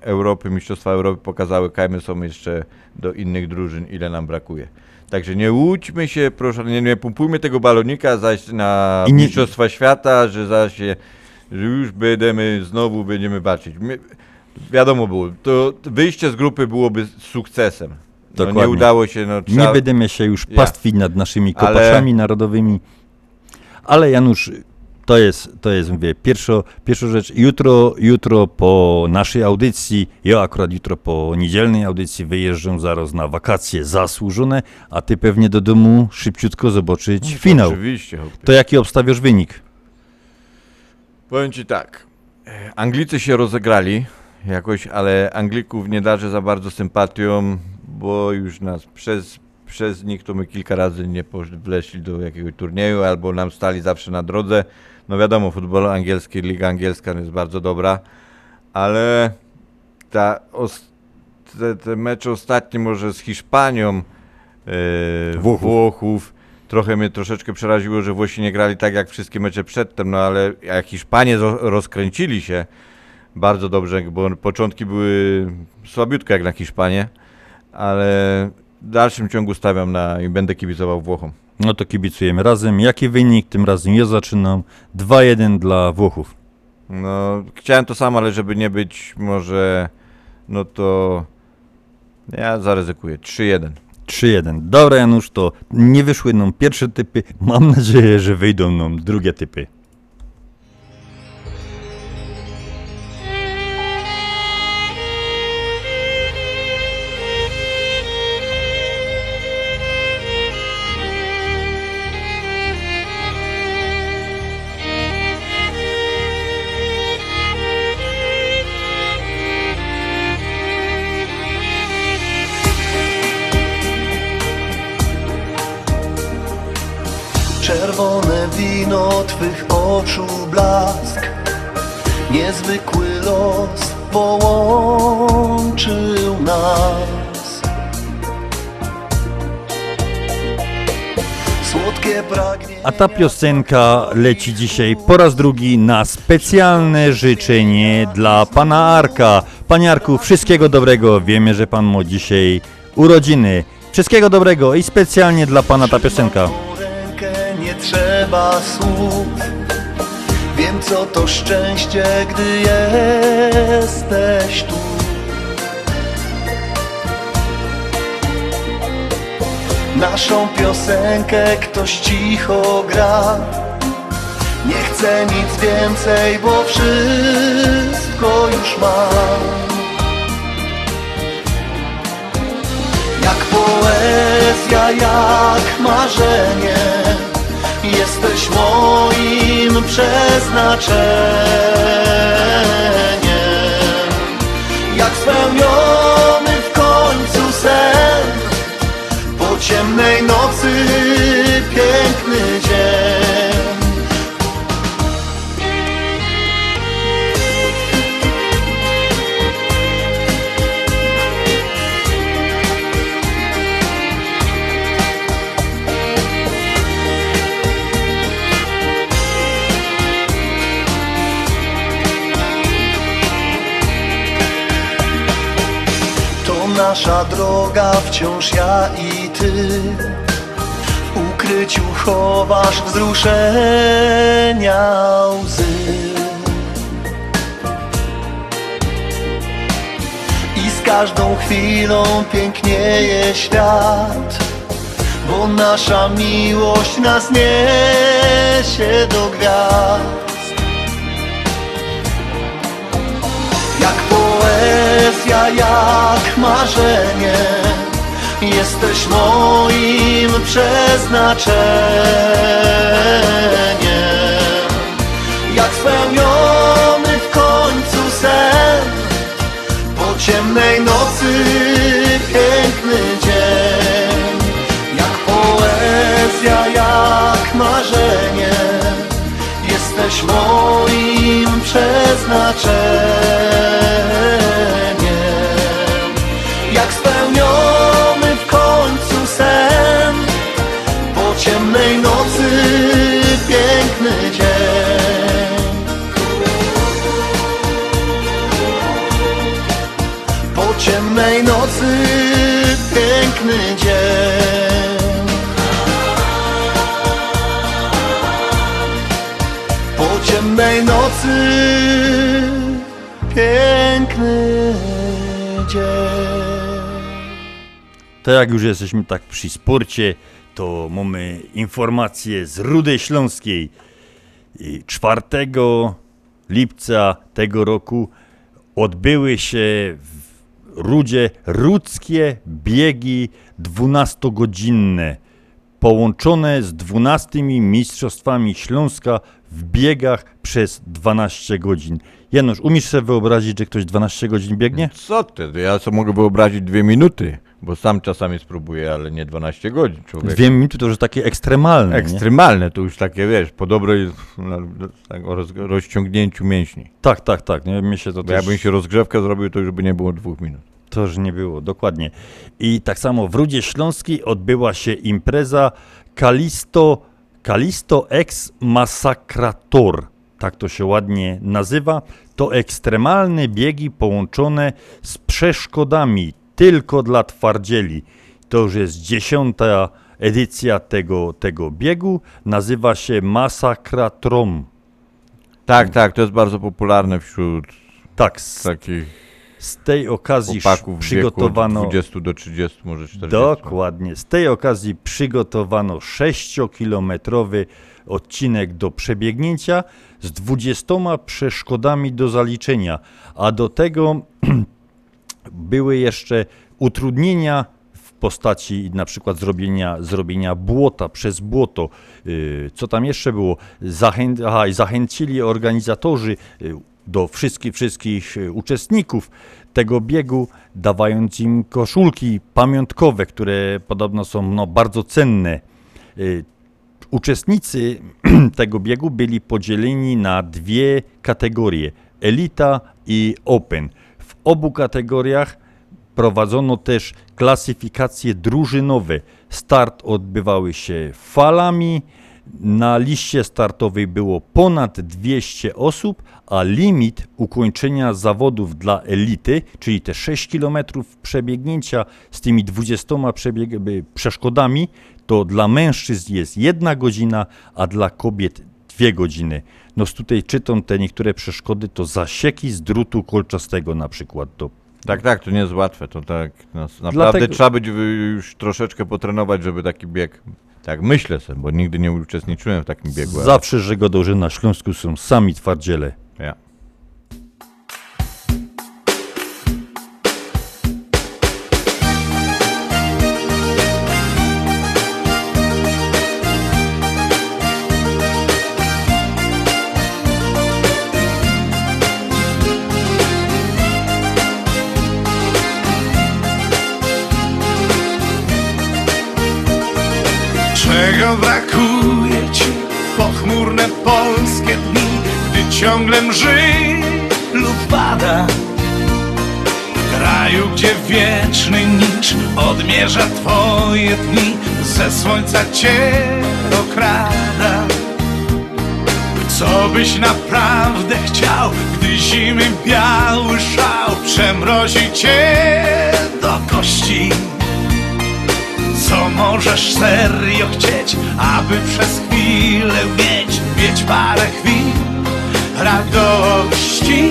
Europy, Mistrzostwa Europy pokazały, kajmy są jeszcze do innych drużyn, ile nam brakuje. Także nie łudźmy się, proszę, nie, nie pompujmy tego balonika zaś na nie- Mistrzostwa Świata, że zaś się, że już będziemy, znowu będziemy walczyć. My, wiadomo było, to wyjście z grupy byłoby sukcesem. No, nie udało się, no Nie trzeba- będziemy się już Ja. pastwić nad naszymi Ale- kopaszami narodowymi. Ale Janusz, to jest, to jest mówię, pierwszo, pierwsza rzecz. Jutro, jutro po naszej audycji, ja akurat jutro po niedzielnej audycji wyjeżdżam zaraz na wakacje zasłużone, a ty pewnie do domu szybciutko zobaczyć No, finał. oczywiście, chłopie. To jaki obstawiasz wynik? Powiem ci tak. e, Anglicy się rozegrali jakoś, ale Anglików nie darzę za bardzo sympatią, bo już nas przez, przez nich to my kilka razy nie wleśli do jakiegoś turnieju, albo nam stali zawsze na drodze. No wiadomo, futbol angielski, liga angielska jest bardzo dobra, ale ta, te, te mecze ostatnie może z Hiszpanią, e, Włochów. Włochów. Trochę mnie troszeczkę przeraziło, że Włosi nie grali tak jak wszystkie mecze przedtem, no ale jak Hiszpanie ro- rozkręcili się bardzo dobrze, bo początki były słabiutko jak na Hiszpanię, ale w dalszym ciągu stawiam na i będę kibicował Włochom. No to kibicujemy razem. Jaki wynik? Tym razem ja zaczynam. 2-1 dla Włochów. No, chciałem to samo, ale żeby nie być może, no to ja zaryzykuję 3-1. 3-1. Dobra, Janusz, to nie wyszły nam pierwsze typy. Mam nadzieję, że wyjdą nam drugie typy. Ta piosenka leci dzisiaj po raz drugi na specjalne życzenie dla pana Arka. Panie Arku, wszystkiego dobrego. Wiemy, że pan ma dzisiaj urodziny. Wszystkiego dobrego i specjalnie dla pana ta piosenka. rękę nie trzeba słów Wiem co to szczęście, gdy jesteś tu Naszą piosenkę ktoś cicho gra. Nie chcę nic więcej, bo wszystko już mam Jak poezja, jak marzenie Jesteś moim przeznaczeniem. Jak spełniony ciemnej nocy piękny dzień. nasza droga, wciąż ja i ty. W ukryciu chowasz wzruszenia łzy. I z każdą chwilą pięknieje świat Bo nasza miłość nas niesie do gwiazd. Jak poezja, jak marzenie Jesteś moim przeznaczeniem. Jak spełniony w końcu sen Po ciemnej nocy piękny dzień. Jak poezja, jak marzenie Jesteś moim przeznaczeniem piękny To jak już jesteśmy tak przy sporcie, to mamy informację z Rudy Śląskiej. I 4 lipca tego roku odbyły się w Rudzie rudzkie biegi 12-godzinne, połączone z 12 mistrzostwami Śląska w biegach przez 12 godzin. Janusz, umiesz sobie wyobrazić, że ktoś 12 godzin biegnie? Co ty? Ja sobie mogę wyobrazić dwie minuty, bo sam czasami spróbuję, ale nie 12 godzin. Człowiek. Dwie minuty to już takie ekstremalne. nie? Ekstremalne, to już takie, wiesz, po dobrej no, tak, roz, rozciągnięciu mięśni. Tak, tak, tak. Nie? Mi się to też... jakbym się rozgrzewkę zrobił, to już by nie było dwóch minut. To już nie było, dokładnie. I tak samo w Rudzie Śląskiej odbyła się impreza Kalisto, Kalisto Ex Massacrator. Tak to się ładnie nazywa. To ekstremalne biegi połączone z przeszkodami tylko dla twardzieli. To już jest dziesiąta edycja tego, tego biegu. Nazywa się Massacratron. Tak, tak, to jest bardzo popularne wśród tak, takich z tej okazji chłopaków przygotowano w wieku od 20 do 30, może 40. Dokładnie. Z tej okazji przygotowano 6-kilometrowy odcinek do przebiegnięcia z 20 przeszkodami do zaliczenia, a do tego były jeszcze utrudnienia w postaci na przykład zrobienia, zrobienia błota przez błoto. Yy, Co tam jeszcze było? Zachę... Aha, zachęcili organizatorzy yy, do wszystkich, wszystkich yy, uczestników tego biegu, dawając im koszulki pamiątkowe, które podobno są no, bardzo cenne. Yy, Uczestnicy tego biegu byli podzieleni na dwie kategorie: elita i open. W obu kategoriach prowadzono też klasyfikacje drużynowe. Start odbywały się falami. Na liście startowej było ponad 200 osób, a limit ukończenia zawodów dla elity, czyli te 6 km przebiegnięcia z tymi 20 przebieg- przeszkodami, to dla mężczyzn jest jedna godzina, a dla kobiet dwie godziny. No tutaj czytam te niektóre przeszkody, to zasieki z drutu kolczastego na przykład. Tak, tak, to nie jest łatwe. To tak, nas, naprawdę Dlatego- trzeba być wy- już troszeczkę potrenować, żeby taki bieg. Tak, myślę sobie, bo nigdy nie uczestniczyłem w takim biegu. Zawsze, że że na Śląsku są sami twardziele. Ja. Mrzy lub pada? W kraju, gdzie wieczny nicz odmierza twoje dni, ze słońca cię okrada. Co byś naprawdę chciał, gdy zimy biały szał przemrozi cię do kości? Co możesz serio chcieć, aby przez chwilę mieć, mieć parę chwil radości?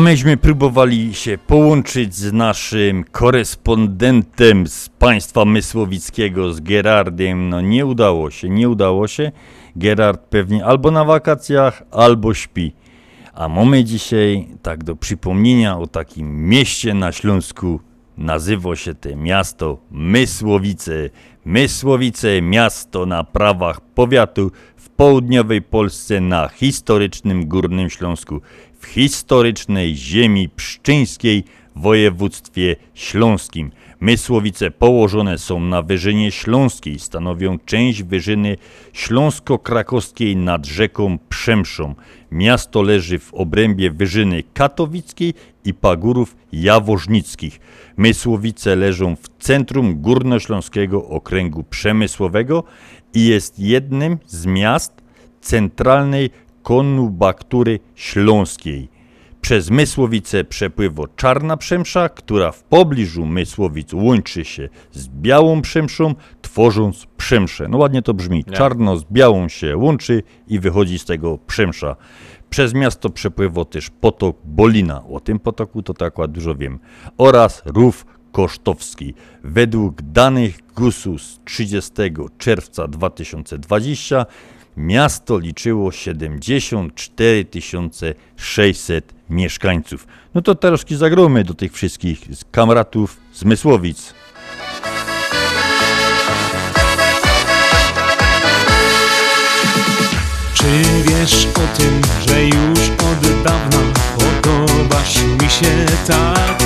Myśmy próbowali się połączyć z naszym korespondentem z państwa Mysłowickiego, z Gerardem. No nie udało się, nie udało się. Gerard pewnie albo na wakacjach, albo śpi. A mamy dzisiaj, tak do przypomnienia o takim mieście na Śląsku, nazywa się to miasto Mysłowice. Mysłowice, miasto na prawach powiatu w południowej Polsce na historycznym Górnym Śląsku, w historycznej ziemi pszczyńskiej w województwie śląskim. Mysłowice położone są na Wyżynie Śląskiej, stanowią część Wyżyny Śląsko-Krakowskiej nad rzeką Przemszą. Miasto leży w obrębie Wyżyny Katowickiej i Pagórów Jaworznickich. Mysłowice leżą w centrum Górnośląskiego Okręgu Przemysłowego i jest jednym z miast centralnej konubaktury śląskiej. Przez Mysłowice przepływa Czarna Przemsza, która w pobliżu Mysłowic łączy się z Białą Przemszą, tworząc Przemszę. No ładnie to brzmi. Nie. Czarno z Białą się łączy i wychodzi z tego Przemsza. Przez miasto przepływa też potok Bolina. O tym potoku to tak dużo wiem. Oraz rów Kosztowski. Według danych GUS-u z 30 czerwca 2020 miasto liczyło 74 600 mieszkańców. No to troszkę zagromy do tych wszystkich kamratów Zmysłowic. Czy wiesz o tym, że już od dawna podobasz mi się tak?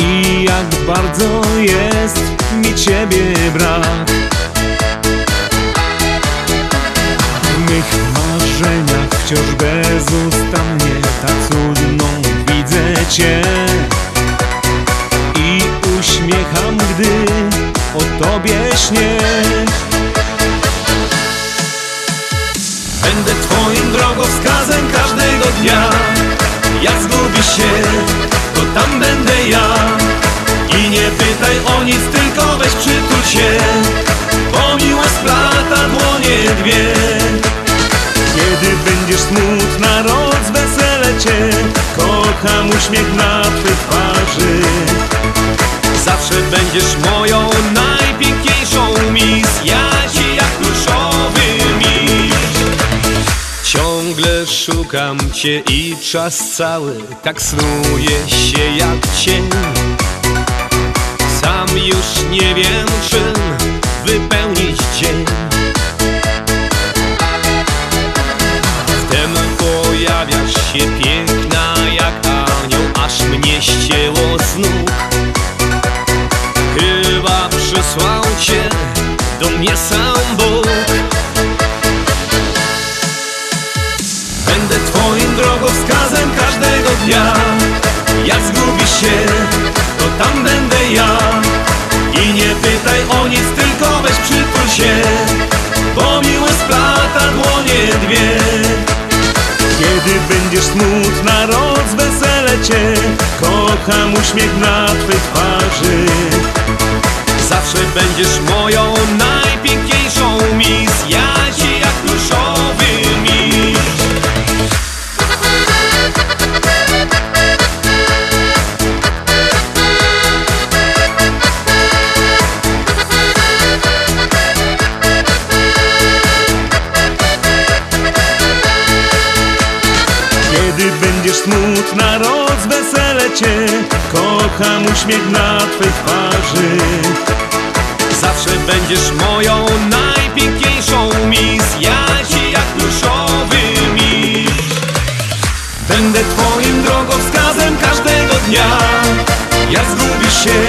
I jak bardzo jest mi ciebie brak wciąż bezustannie tak cudną widzę Cię i uśmiecham, gdy o Tobie śnię. Będę twoim drogowskazem każdego dnia. Jak zgubisz się, to tam będę ja. I nie pytaj o nic, tylko weź przytul się Bo miłość splata dłonie dwie Kiedy będziesz smutna, rozwesele Cię. Kocham uśmiech na Twej twarzy. Zawsze będziesz moją najpiękniejszą mis Ja ci jak pluszowy miś Ciągle szukam cię i czas cały tak snuje się jak cień. Sam już nie wiem czym wypełnić dzień będziesz smutna, rozwesele Cię. Kocham uśmiech na Twej twarzy. Zawsze będziesz moją najpiękniejszą uśmiech na Twej twarzy. Zawsze będziesz moją najpiękniejszą mis Ja ci jak pluszowy miś Będę twoim drogowskazem każdego dnia. Jak zgubisz się,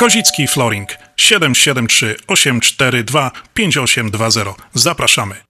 Kozicki Flooring 773 842 5820. Zapraszamy.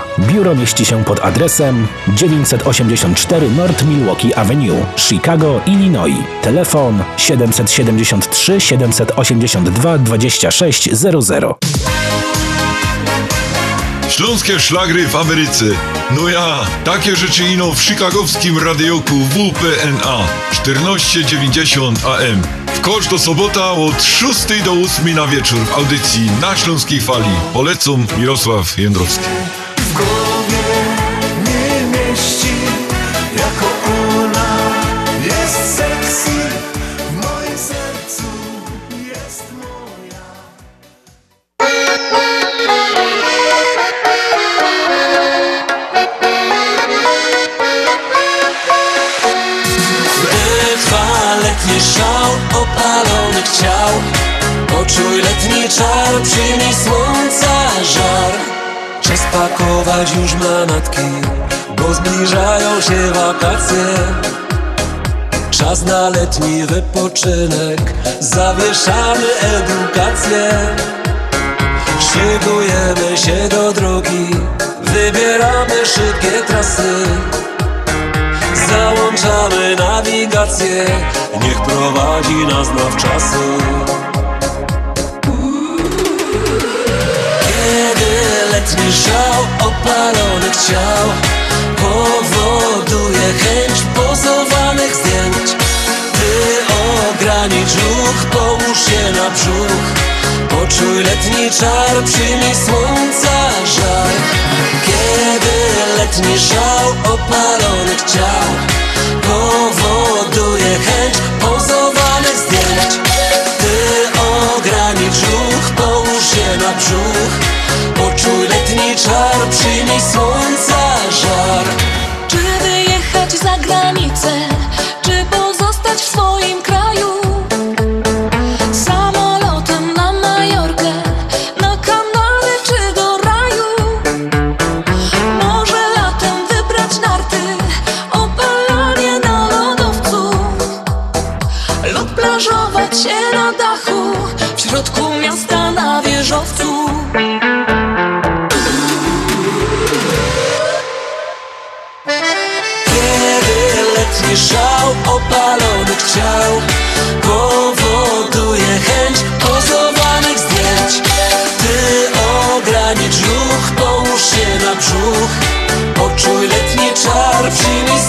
Biuro mieści się pod adresem 984 North Milwaukee Avenue, Chicago, Illinois. Telefon 773 782 2600. Śląskie szlagry w Ameryce. No ja, takie rzeczy ino w chicagowskim radioku WPNA 1490 AM. W koszt do sobota od 6 do 8 na wieczór w audycji na Śląskiej Fali. Polecam Mirosław Jędrowski. W pakować już manatki Bo zbliżają się wakacje. Czas na letni wypoczynek Zawieszamy edukację. Szykujemy się do drogi Wybieramy szybkie trasy. Załączamy nawigację Niech prowadzi nas nawczasy Kiedy letni szał opalonych ciał. Powoduje chęć pozowanych zdjęć. Ty ogranicz ruch, połóż się na brzuch. Poczuj letni czar, przyjmij słońca żar Kiedy letni szał opalonych ciał Powoduje chęć pozowanych zdjęć. Ty ogranicz ruch, połóż się na brzuch Poczuj letni czar, przyjmij słońca Powoduje chęć pozowanych zdjęć. Ty ogranicz ruch, połóż się na brzuch. Poczuj letni czar, przyjmij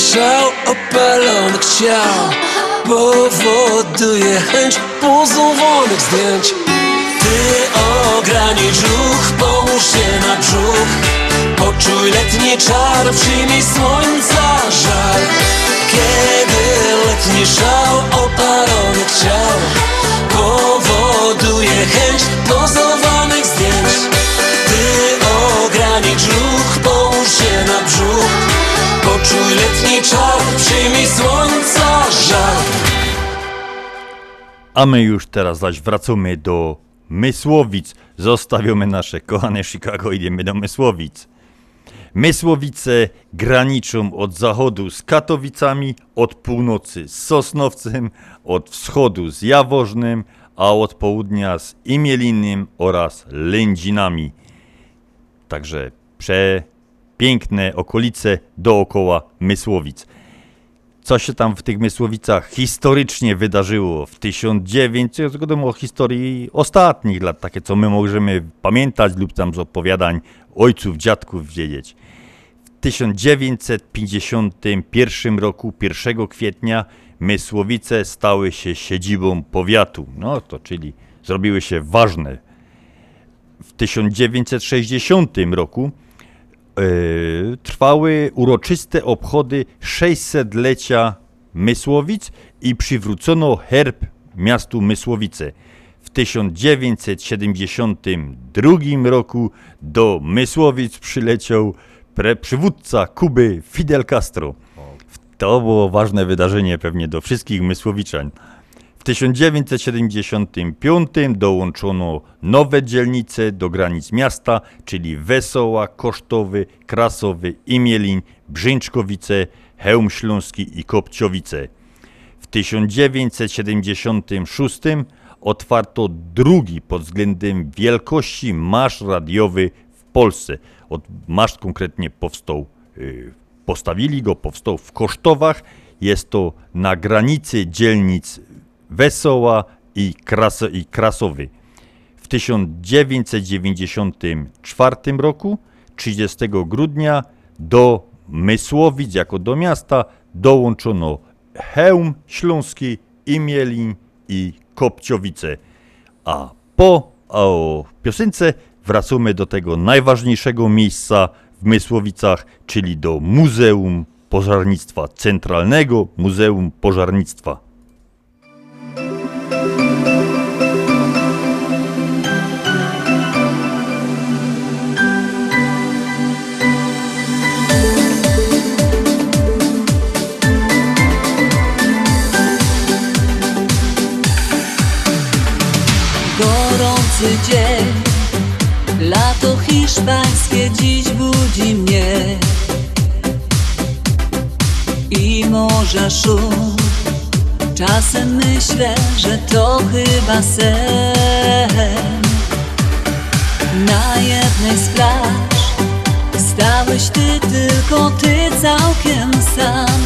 letni szał opalonych ciał Powoduje chęć pozowanych zdjęć. Ty ogranicz ruch, połóż się na brzuch. Poczuj letni czar, przyjmij słońca żar Kiedy letni szał opalonych ciał Powoduje chęć pozowanych przyjmij słońca żar A my już teraz zaś wracamy do Mysłowic. Zostawiamy nasze kochane Chicago, idziemy do Mysłowic. Mysłowice graniczą od zachodu z Katowicami, od północy z Sosnowcem, od wschodu z Jaworznem, a od południa z Imielinem oraz Lędzinami. Także przepiękne okolice dookoła Mysłowic. Co się tam w tych Mysłowicach historycznie wydarzyło w 1900, zgodem o historii ostatnich lat, takie co my możemy pamiętać lub tam z opowiadań ojców, dziadków wiedzieć. W 1951 roku, 1 kwietnia, Mysłowice stały się siedzibą powiatu. No to czyli zrobiły się ważne. W 1960 roku e, trwały uroczyste obchody 600-lecia Mysłowic i przywrócono herb miastu Mysłowice. W 1972 roku do Mysłowic przyleciał pre przywódca Kuby Fidel Castro. To było ważne wydarzenie pewnie do wszystkich Mysłowiczan. W 1975 dołączono nowe dzielnice do granic miasta, czyli Wesoła, Kosztowy, Krasowy, Imielin, Brzęczkowice, Chełm Śląski i Kopciowice. W 1976 otwarto drugi pod względem wielkości marsz radiowy w Polsce. Od, marsz konkretnie powstał, y, postawili go, powstał w Kosztowach. Jest to na granicy dzielnic Wesoła i, Kras i Krasowy. W 1994 roku, 30 grudnia, do Mysłowic jako do miasta dołączono Hełm Śląski, Imielin i Kopciowice. A po o piosence wracamy do tego najważniejszego miejsca w Mysłowicach, czyli do Muzeum Pożarnictwa, Centralnego Muzeum Pożarnictwa. Hiszpańskie dziś budzi mnie. I morza szum, czasem myślę, że to chyba sen. Na jednej z plaż stałeś ty, tylko ty całkiem sam.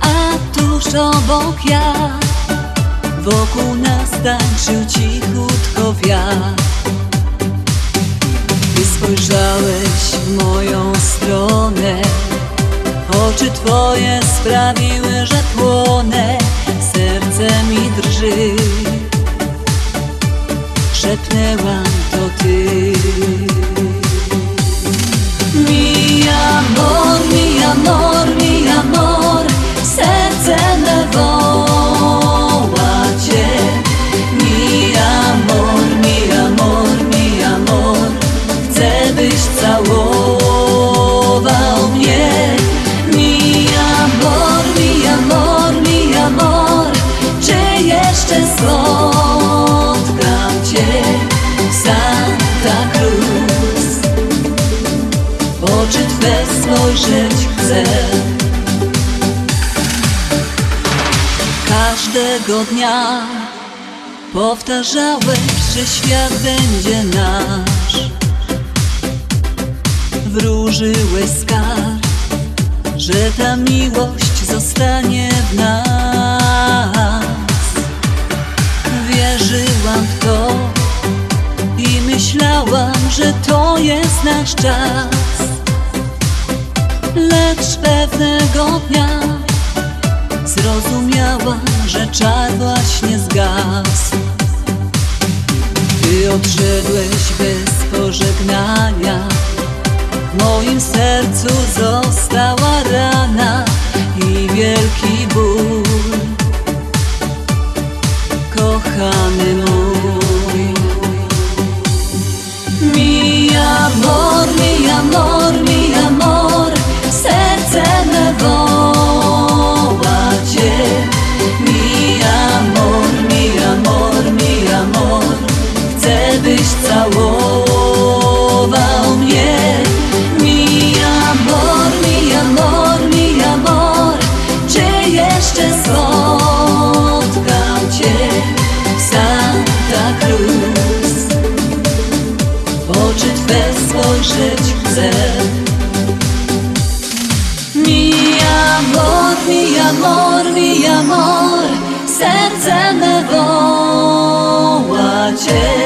A tuż obok ja Wokół nas tańczył cichutko wiatr Ty spojrzałeś w moją stronę Oczy twoje sprawiły, że płonę Serce mi drży. Szepnęłam to ty. Mi amor, mi amor, mi amor Serce me jeszcze spotkam cię w Santa Cruz. W oczy Twe spojrzeć chcę. Każdego dnia powtarzałeś, że świat będzie nasz. Wróżyłeś skarb, że ta miłość zostanie w nas Wierzyłam w to i myślałam, że to jest nasz czas. Lecz pewnego dnia Zrozumiałam, że czar właśnie zgasł. Ty odszedłeś bez pożegnania. W moim sercu została rana i wielki ból Kochany mój. Mi amor, mi amor, mi amor Serce me woła amor, mi amor Serce me woła Cię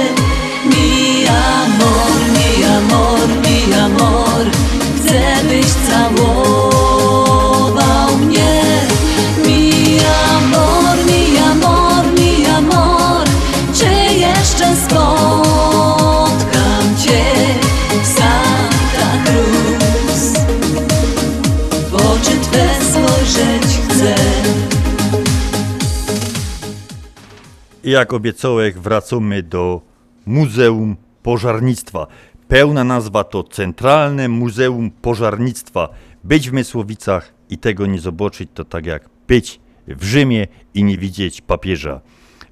Jak obiecałek, wracamy do Muzeum Pożarnictwa. Pełna nazwa to Centralne Muzeum Pożarnictwa. Być w Mysłowicach i tego nie zobaczyć, to tak jak być w Rzymie i nie widzieć papieża.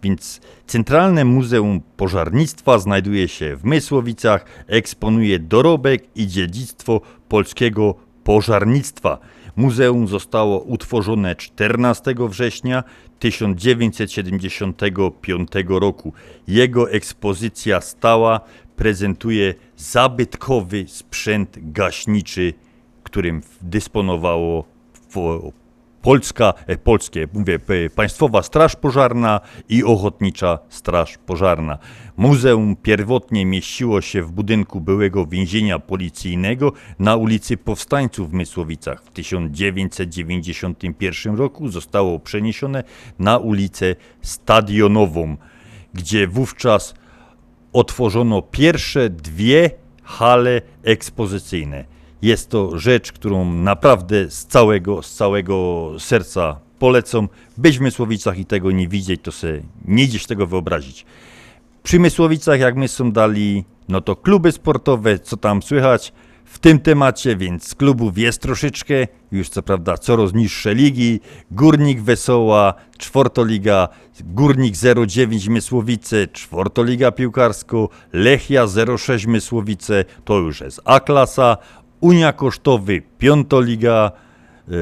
Więc Centralne Muzeum Pożarnictwa znajduje się w Mysłowicach, eksponuje dorobek i dziedzictwo polskiego pożarnictwa. Muzeum zostało utworzone 14 września 1975 roku. Jego ekspozycja stała prezentuje zabytkowy sprzęt gaśniczy, którym dysponowało Polska, e, polskie, mówię, p- Państwowa Straż Pożarna i Ochotnicza Straż Pożarna. Muzeum pierwotnie mieściło się w budynku byłego więzienia policyjnego na ulicy Powstańców w Mysłowicach. W 1991 roku zostało przeniesione na ulicę Stadionową, gdzie wówczas otworzono pierwsze dwie hale ekspozycyjne. Jest to rzecz, którą naprawdę z całego, z całego serca polecam. Być w Mysłowicach i tego nie widzieć, to sobie nie idziesz tego wyobrazić. Przy Mysłowicach, jak my są dali, no to kluby sportowe, co tam słychać w tym temacie, więc klubów jest troszeczkę, już co prawda coraz niższe ligi, Górnik Wesoła, czwortoliga, Górnik 09 Mysłowice, czwortoliga piłkarsko, Lechia 06 Mysłowice, to już jest A-klasa, Unia Kosztowy, piątoliga, yy,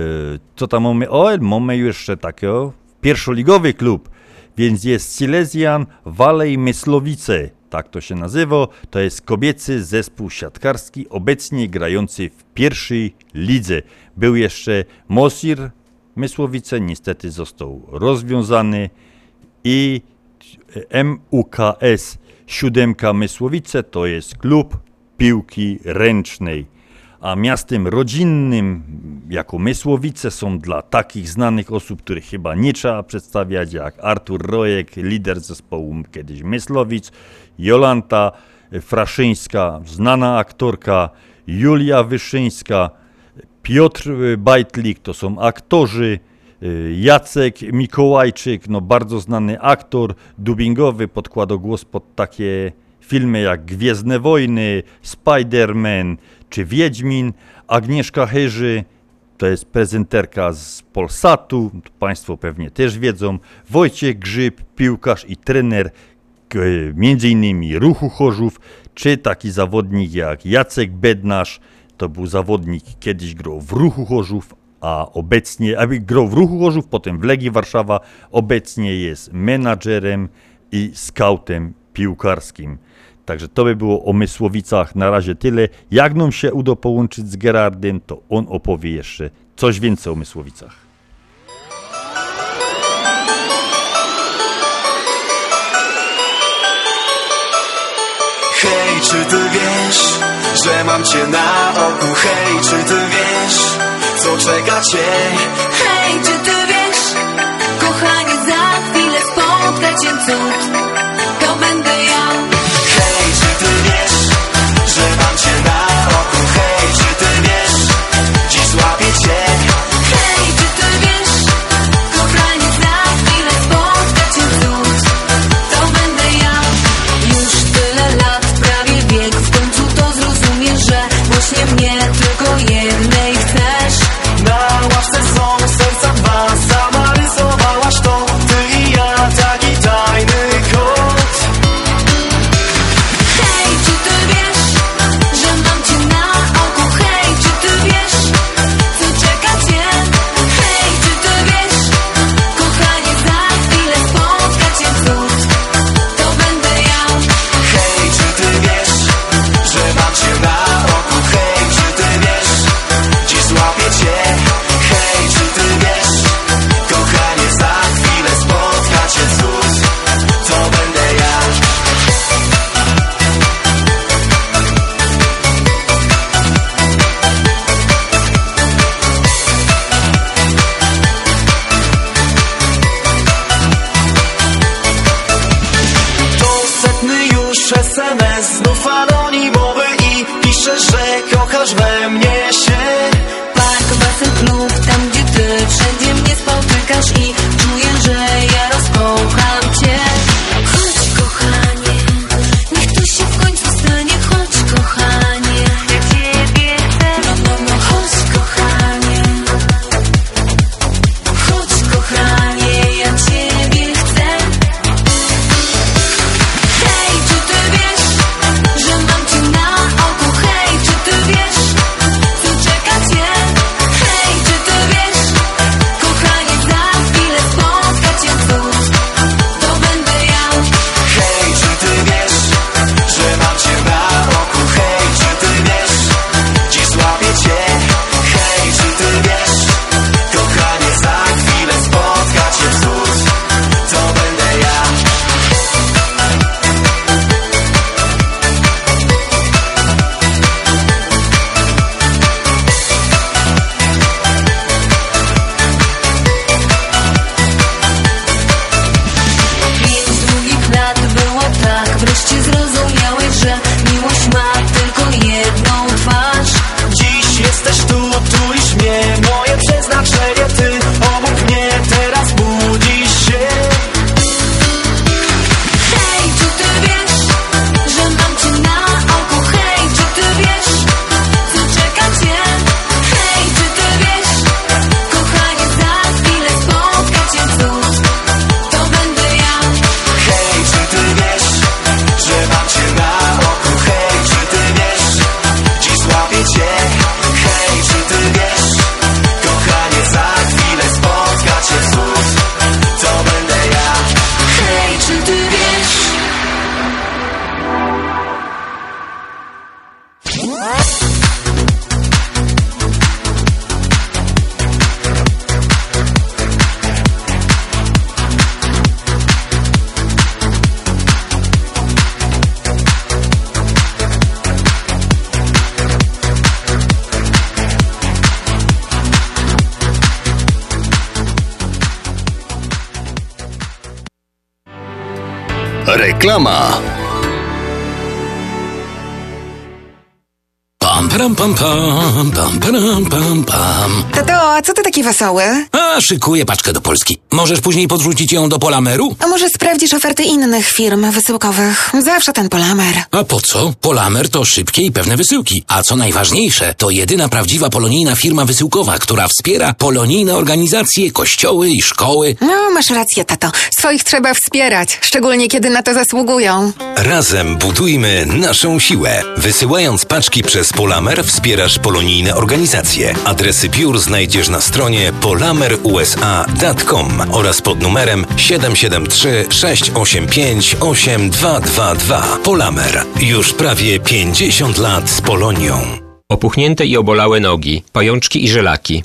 co tam mamy? O, mamy jeszcze takiego pierwszoligowy klub, więc jest Silesian Valley Myslowice, tak to się nazywa. To jest kobiecy zespół siatkarski, obecnie grający w pierwszej lidze. Był jeszcze Mosir Mysłowice, niestety został rozwiązany i MUKS Siódemka Mysłowice to jest klub piłki ręcznej. A miastem rodzinnym jako Mysłowice są dla takich znanych osób, których chyba nie trzeba przedstawiać, jak Artur Rojek, lider zespołu kiedyś Myslowic, Jolanta Fraszyńska, znana aktorka, Julia Wyszyńska, Piotr Bajtlik, to są aktorzy, y, Jacek Mikołajczyk, no bardzo znany aktor dubbingowy, podkładał głos pod takie filmy jak Gwiezdne Wojny, Spider-Man czy Wiedźmin, Agnieszka Chyży, to jest prezenterka z Polsatu, Państwo pewnie też wiedzą, Wojciech Grzyb, piłkarz i trener innymi Ruchu Chorzów, czy taki zawodnik jak Jacek Bednarz, to był zawodnik, kiedyś grał w Ruchu Chorzów, a obecnie, a grał w Ruchu Chorzów, potem w Legii Warszawa, obecnie jest menadżerem i skautem piłkarskim. Także to by było o Mysłowicach na razie tyle. Jak nam się uda połączyć z Gerardem, to on opowie jeszcze coś więcej o Mysłowicach. Hej, czy ty wiesz, że mam cię na oku? Hej, czy ty wiesz, co czeka cię? Hej, czy ty wiesz, kochanie, za chwilę spotka cię cud, Reklama. Pam, pam, pam, pam, pam, pam, pam, pam. Tato, a co ty taki wesoły? A, szykuję paczkę do Polski. Możesz później podrzucić ją do Polameru? A może sprawdzisz oferty innych firm wysyłkowych? Zawsze ten Polamer. A po co? Polamer to szybkie i pewne wysyłki. A co najważniejsze, to jedyna prawdziwa polonijna firma wysyłkowa, która wspiera polonijne organizacje, kościoły i szkoły. No, masz rację, tato. Swoich trzeba wspierać, szczególnie kiedy na to zasługują. Razem budujmy naszą siłę. Wysyłając paczki przez Polamer wspierasz polonijne organizacje. Adresy biur znajdziesz na stronie polamerusa.com oraz pod numerem 773 685 8222. Polamer. Już prawie 50 lat z Polonią. Opuchnięte i obolałe nogi, pajączki i żelaki,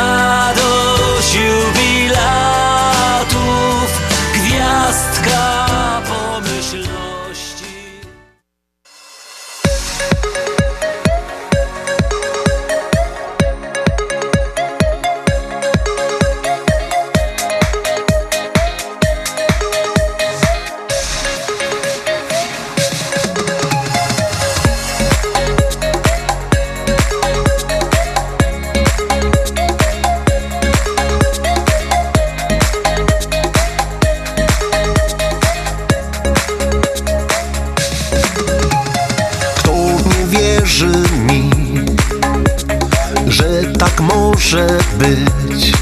może być?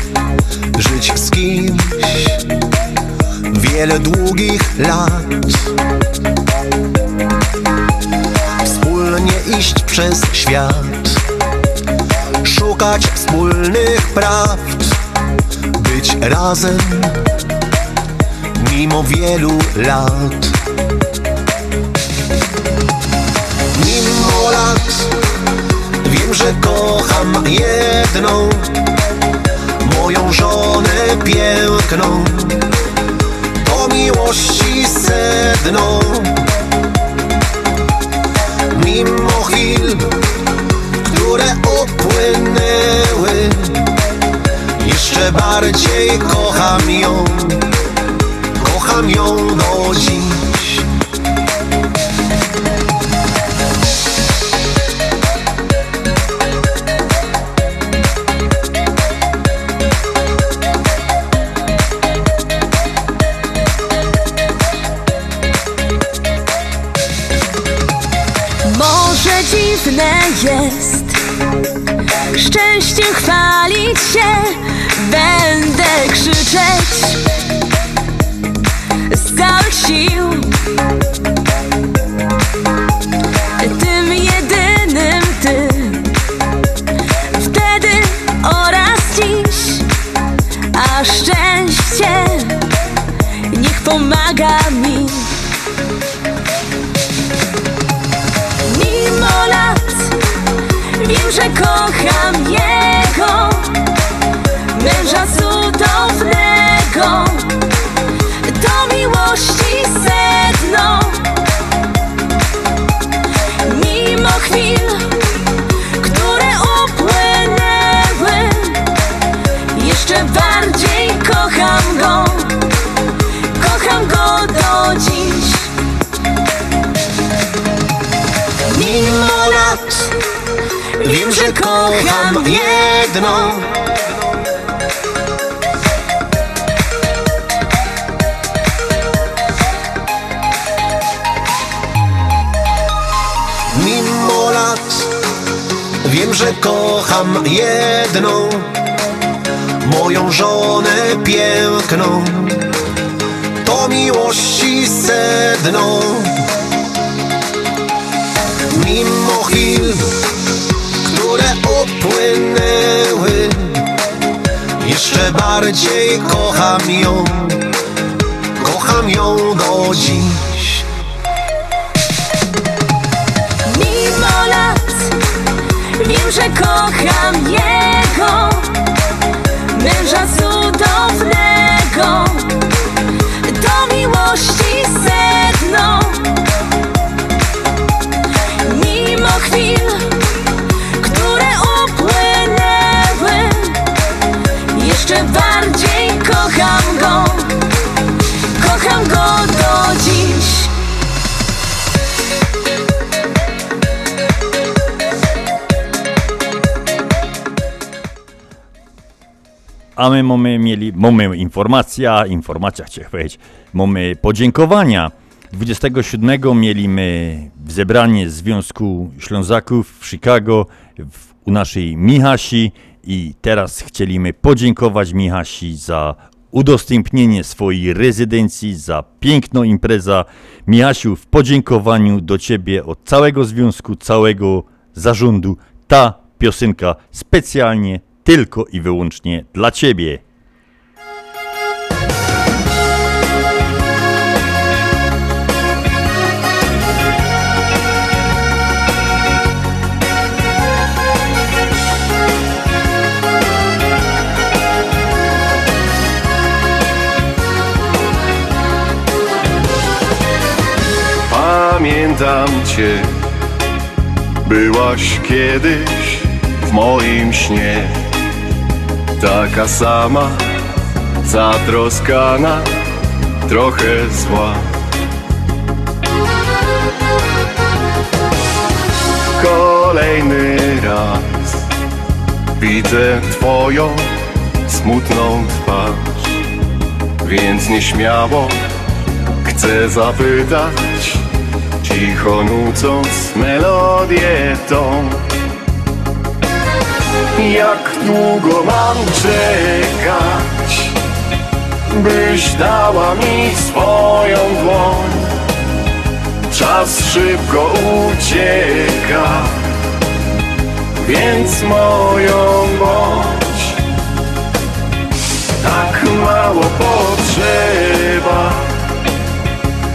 Żyć z kimś wiele długich lat. Wspólnie iść przez świat, szukać wspólnych prawd, być razem mimo wielu lat. Że kocham jedną moją żonę piękną. To miłości sedno. Mimo chwil, które upłynęły, jeszcze bardziej kocham ją. Kocham ją do dziś. Szczęściem chwalić się. Będę krzyczeć Bardziej kocham ją. Kocham ją do dziś A my mamy mieli, mamy informacja, informacja chciałem powiedzieć, mamy podziękowania. 27 mieliśmy zebranie Związku Ślązaków w Chicago w, u naszej Michasi i teraz chcieliśmy podziękować Michasi za udostępnienie swojej rezydencji, za piękną impreza. Michasiu, w podziękowaniu do Ciebie od całego związku, całego zarządu, ta piosenka specjalnie tylko i wyłącznie dla Ciebie. Pamiętam cię Byłaś kiedyś w moim śnie Taka sama Zatroskana Trochę zła. Kolejny raz Widzę twoją smutną twarz Więc nieśmiało chcę zapytać Cicho nucąc melodię tą Jak długo mam czekać Byś dała mi swoją dłoń Czas szybko ucieka Więc moją bądź Tak mało potrzeba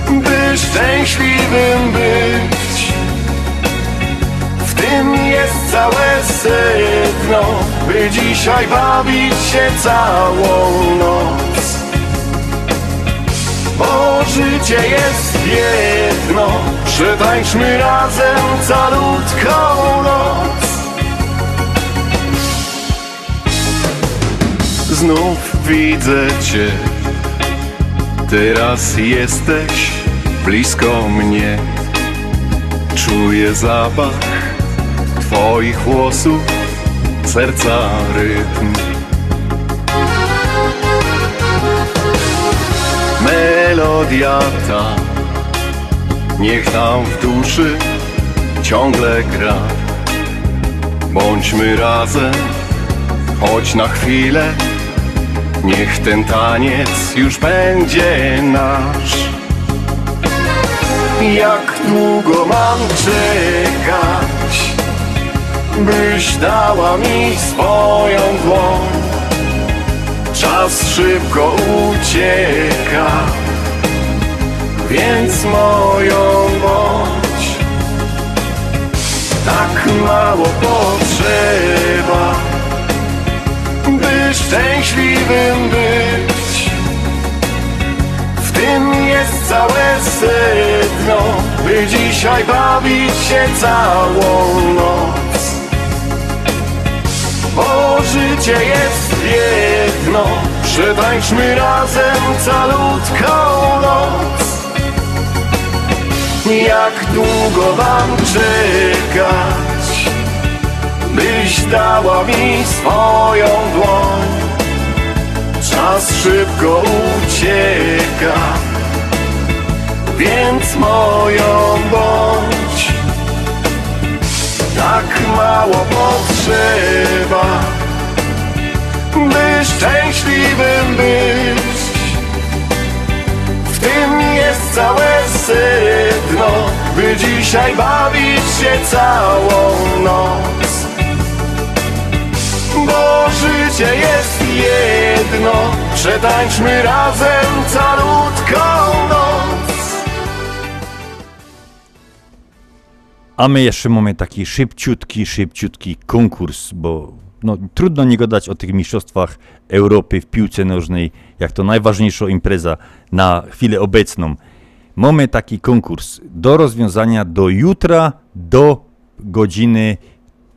by szczęśliwym być. W tym jest całe sedno, by dzisiaj bawić się całą noc. Bo życie jest jedno, przetańczmy razem calutką noc. Znów widzę Cię Teraz jesteś blisko mnie Czuję zapach Twoich włosów Serca rytm. Melodia ta Niech nam w duszy ciągle gra. Bądźmy razem Choć na chwilę Niech ten taniec już będzie nasz. Jak długo mam czekać Byś dała mi swoją dłoń Czas szybko ucieka Więc moją bądź Tak mało potrzeba by szczęśliwym być. W tym jest całe sedno, by dzisiaj bawić się całą noc. Życie jest jedno, przetańczmy razem calutką noc. Jak długo mam czekać? by byś dała mi swoją dłoń. Czas szybko ucieka, więc moją bądź. Tak mało potrzeba, by szczęśliwym być. W tym jest całe sedno, by dzisiaj bawić się całą noc. Bo życie jest jedno, przetańczmy razem calutką noc. A my jeszcze mamy taki szybciutki, szybciutki konkurs, bo no, trudno nie gadać o tych mistrzostwach Europy w piłce nożnej, jak to najważniejsza impreza na chwilę obecną. Mamy taki konkurs do rozwiązania do jutra, do godziny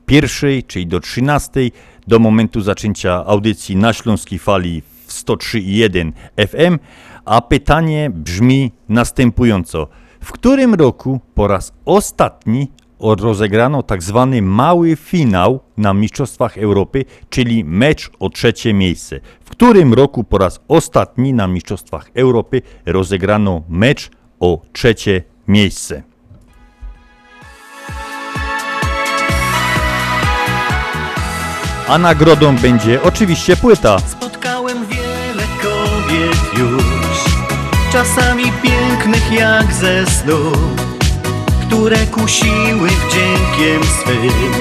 pierwszej, czyli do 13, do momentu zaczęcia audycji na Śląskiej Fali w 103,1 FM, a pytanie brzmi następująco. W którym roku po raz ostatni rozegrano tak zwany mały finał na Mistrzostwach Europy, czyli mecz o trzecie miejsce? W którym roku po raz ostatni na Mistrzostwach Europy rozegrano mecz o trzecie miejsce? A nagrodą będzie oczywiście płyta. Spotkałem wiele kobiet już, czasami pięknych jak ze snu, które kusiły wdziękiem swym.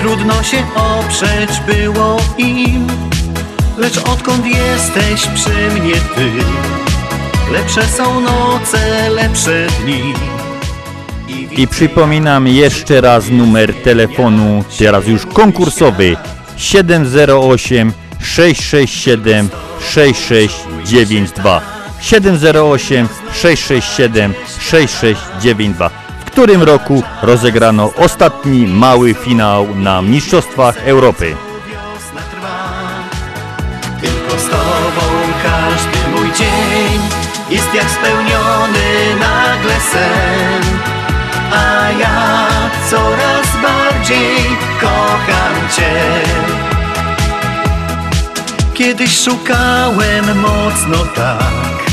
Trudno się oprzeć było im, lecz odkąd jesteś przy mnie ty, lepsze są noce, lepsze dni. I przypominam jeszcze raz numer telefonu, teraz już konkursowy. 708 667 6692 708 667 6692 W którym roku rozegrano ostatni mały finał na Mistrzostwach Europy? Tylko z tobą każdy mój dzień jest jak spełniony nagle sen. A ja coraz bardziej kocham cię. Kiedyś szukałem mocno tak,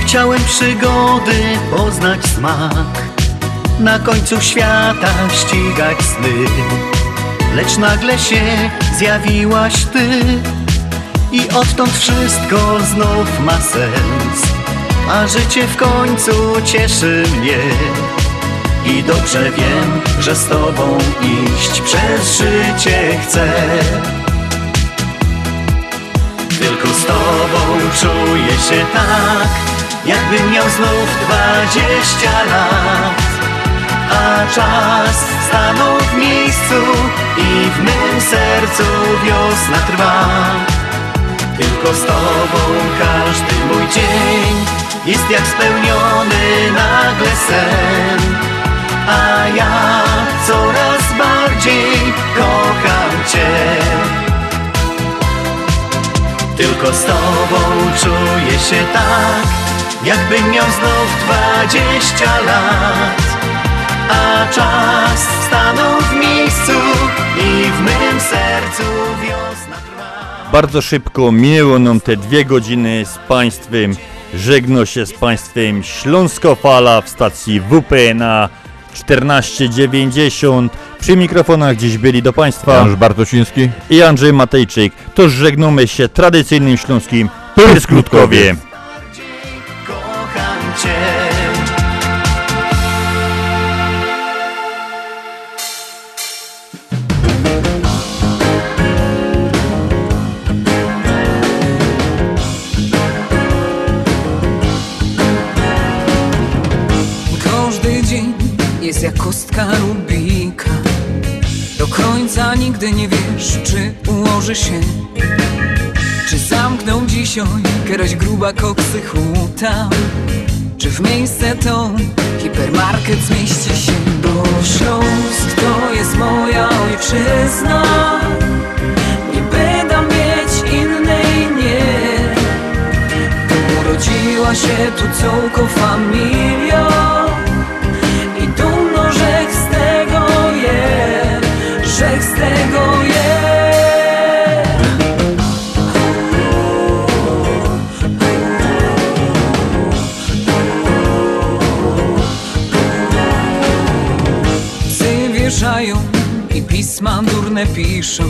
chciałem przygody poznać smak. Na końcu świata ścigać sny, lecz nagle się zjawiłaś ty. I odtąd wszystko znów ma sens. A życie w końcu cieszy mnie. I dobrze wiem, że z tobą iść przez życie chcę. Tylko z tobą czuję się tak Jakbym miał znów dwadzieścia lat A czas stanął w miejscu I w mym sercu wiosna trwa tylko z Tobą każdy mój dzień jest jak spełniony nagle sen. A ja coraz bardziej kocham Cię. Tylko z Tobą czuję się tak, jakbym miał znów dwadzieścia lat. A czas stanął w miejscu i w mym sercu wiosna Bardzo szybko minęło nam te dwie godziny z Państwem. Żegno się z Państwem Śląskofala w stacji WPNA 1490. Przy mikrofonach dziś byli do Państwa Janusz Bartosiński i Andrzej Matejczyk. To żegnamy się tradycyjnym śląskim Pyrskutkowie. Jak kostka Rubika. Do końca nigdy nie wiesz, czy ułoży się. Czy zamknął dzisiaj jakaś gruba koksy huta? Czy w miejsce to hipermarket zmieści się? Bo Śląsk to jest moja ojczyzna. Nie będę mieć innej, nie. Urodziła się tu całką familią Że z tego je grzech z tego jest. Wieszają i pisma durne piszą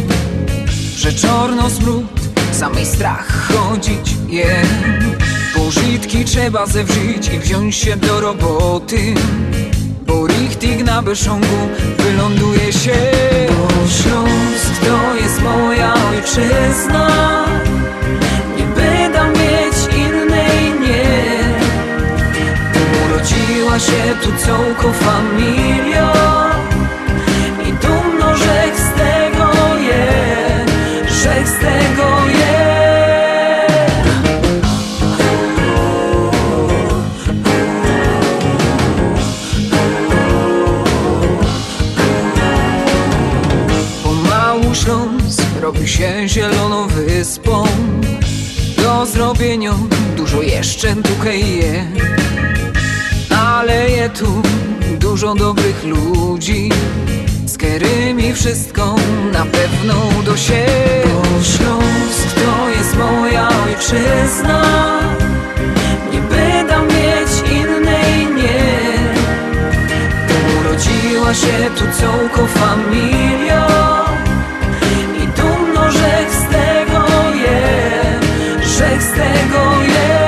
Że czorno smród, samej strach chodzić je Pożytki trzeba zewrzyć i wziąć się do roboty Bo richtig na Beszongu wyląduje się. Bo Śląsk to jest moja ojczyzna. Nie będę mieć innej, nie. Urodziła się tu całko familia. I dumno rzek z tego je Rzek z tego się zieloną wyspą. Do zrobienia dużo jeszcze tutaj je. Ale je tu dużo dobrych ludzi. Z którymi wszystko na pewno do siebie. Bo Śląsk to jest moja ojczyzna. Nie będę mieć innej, nie. Urodziła się tu całko familia Rzek z tego je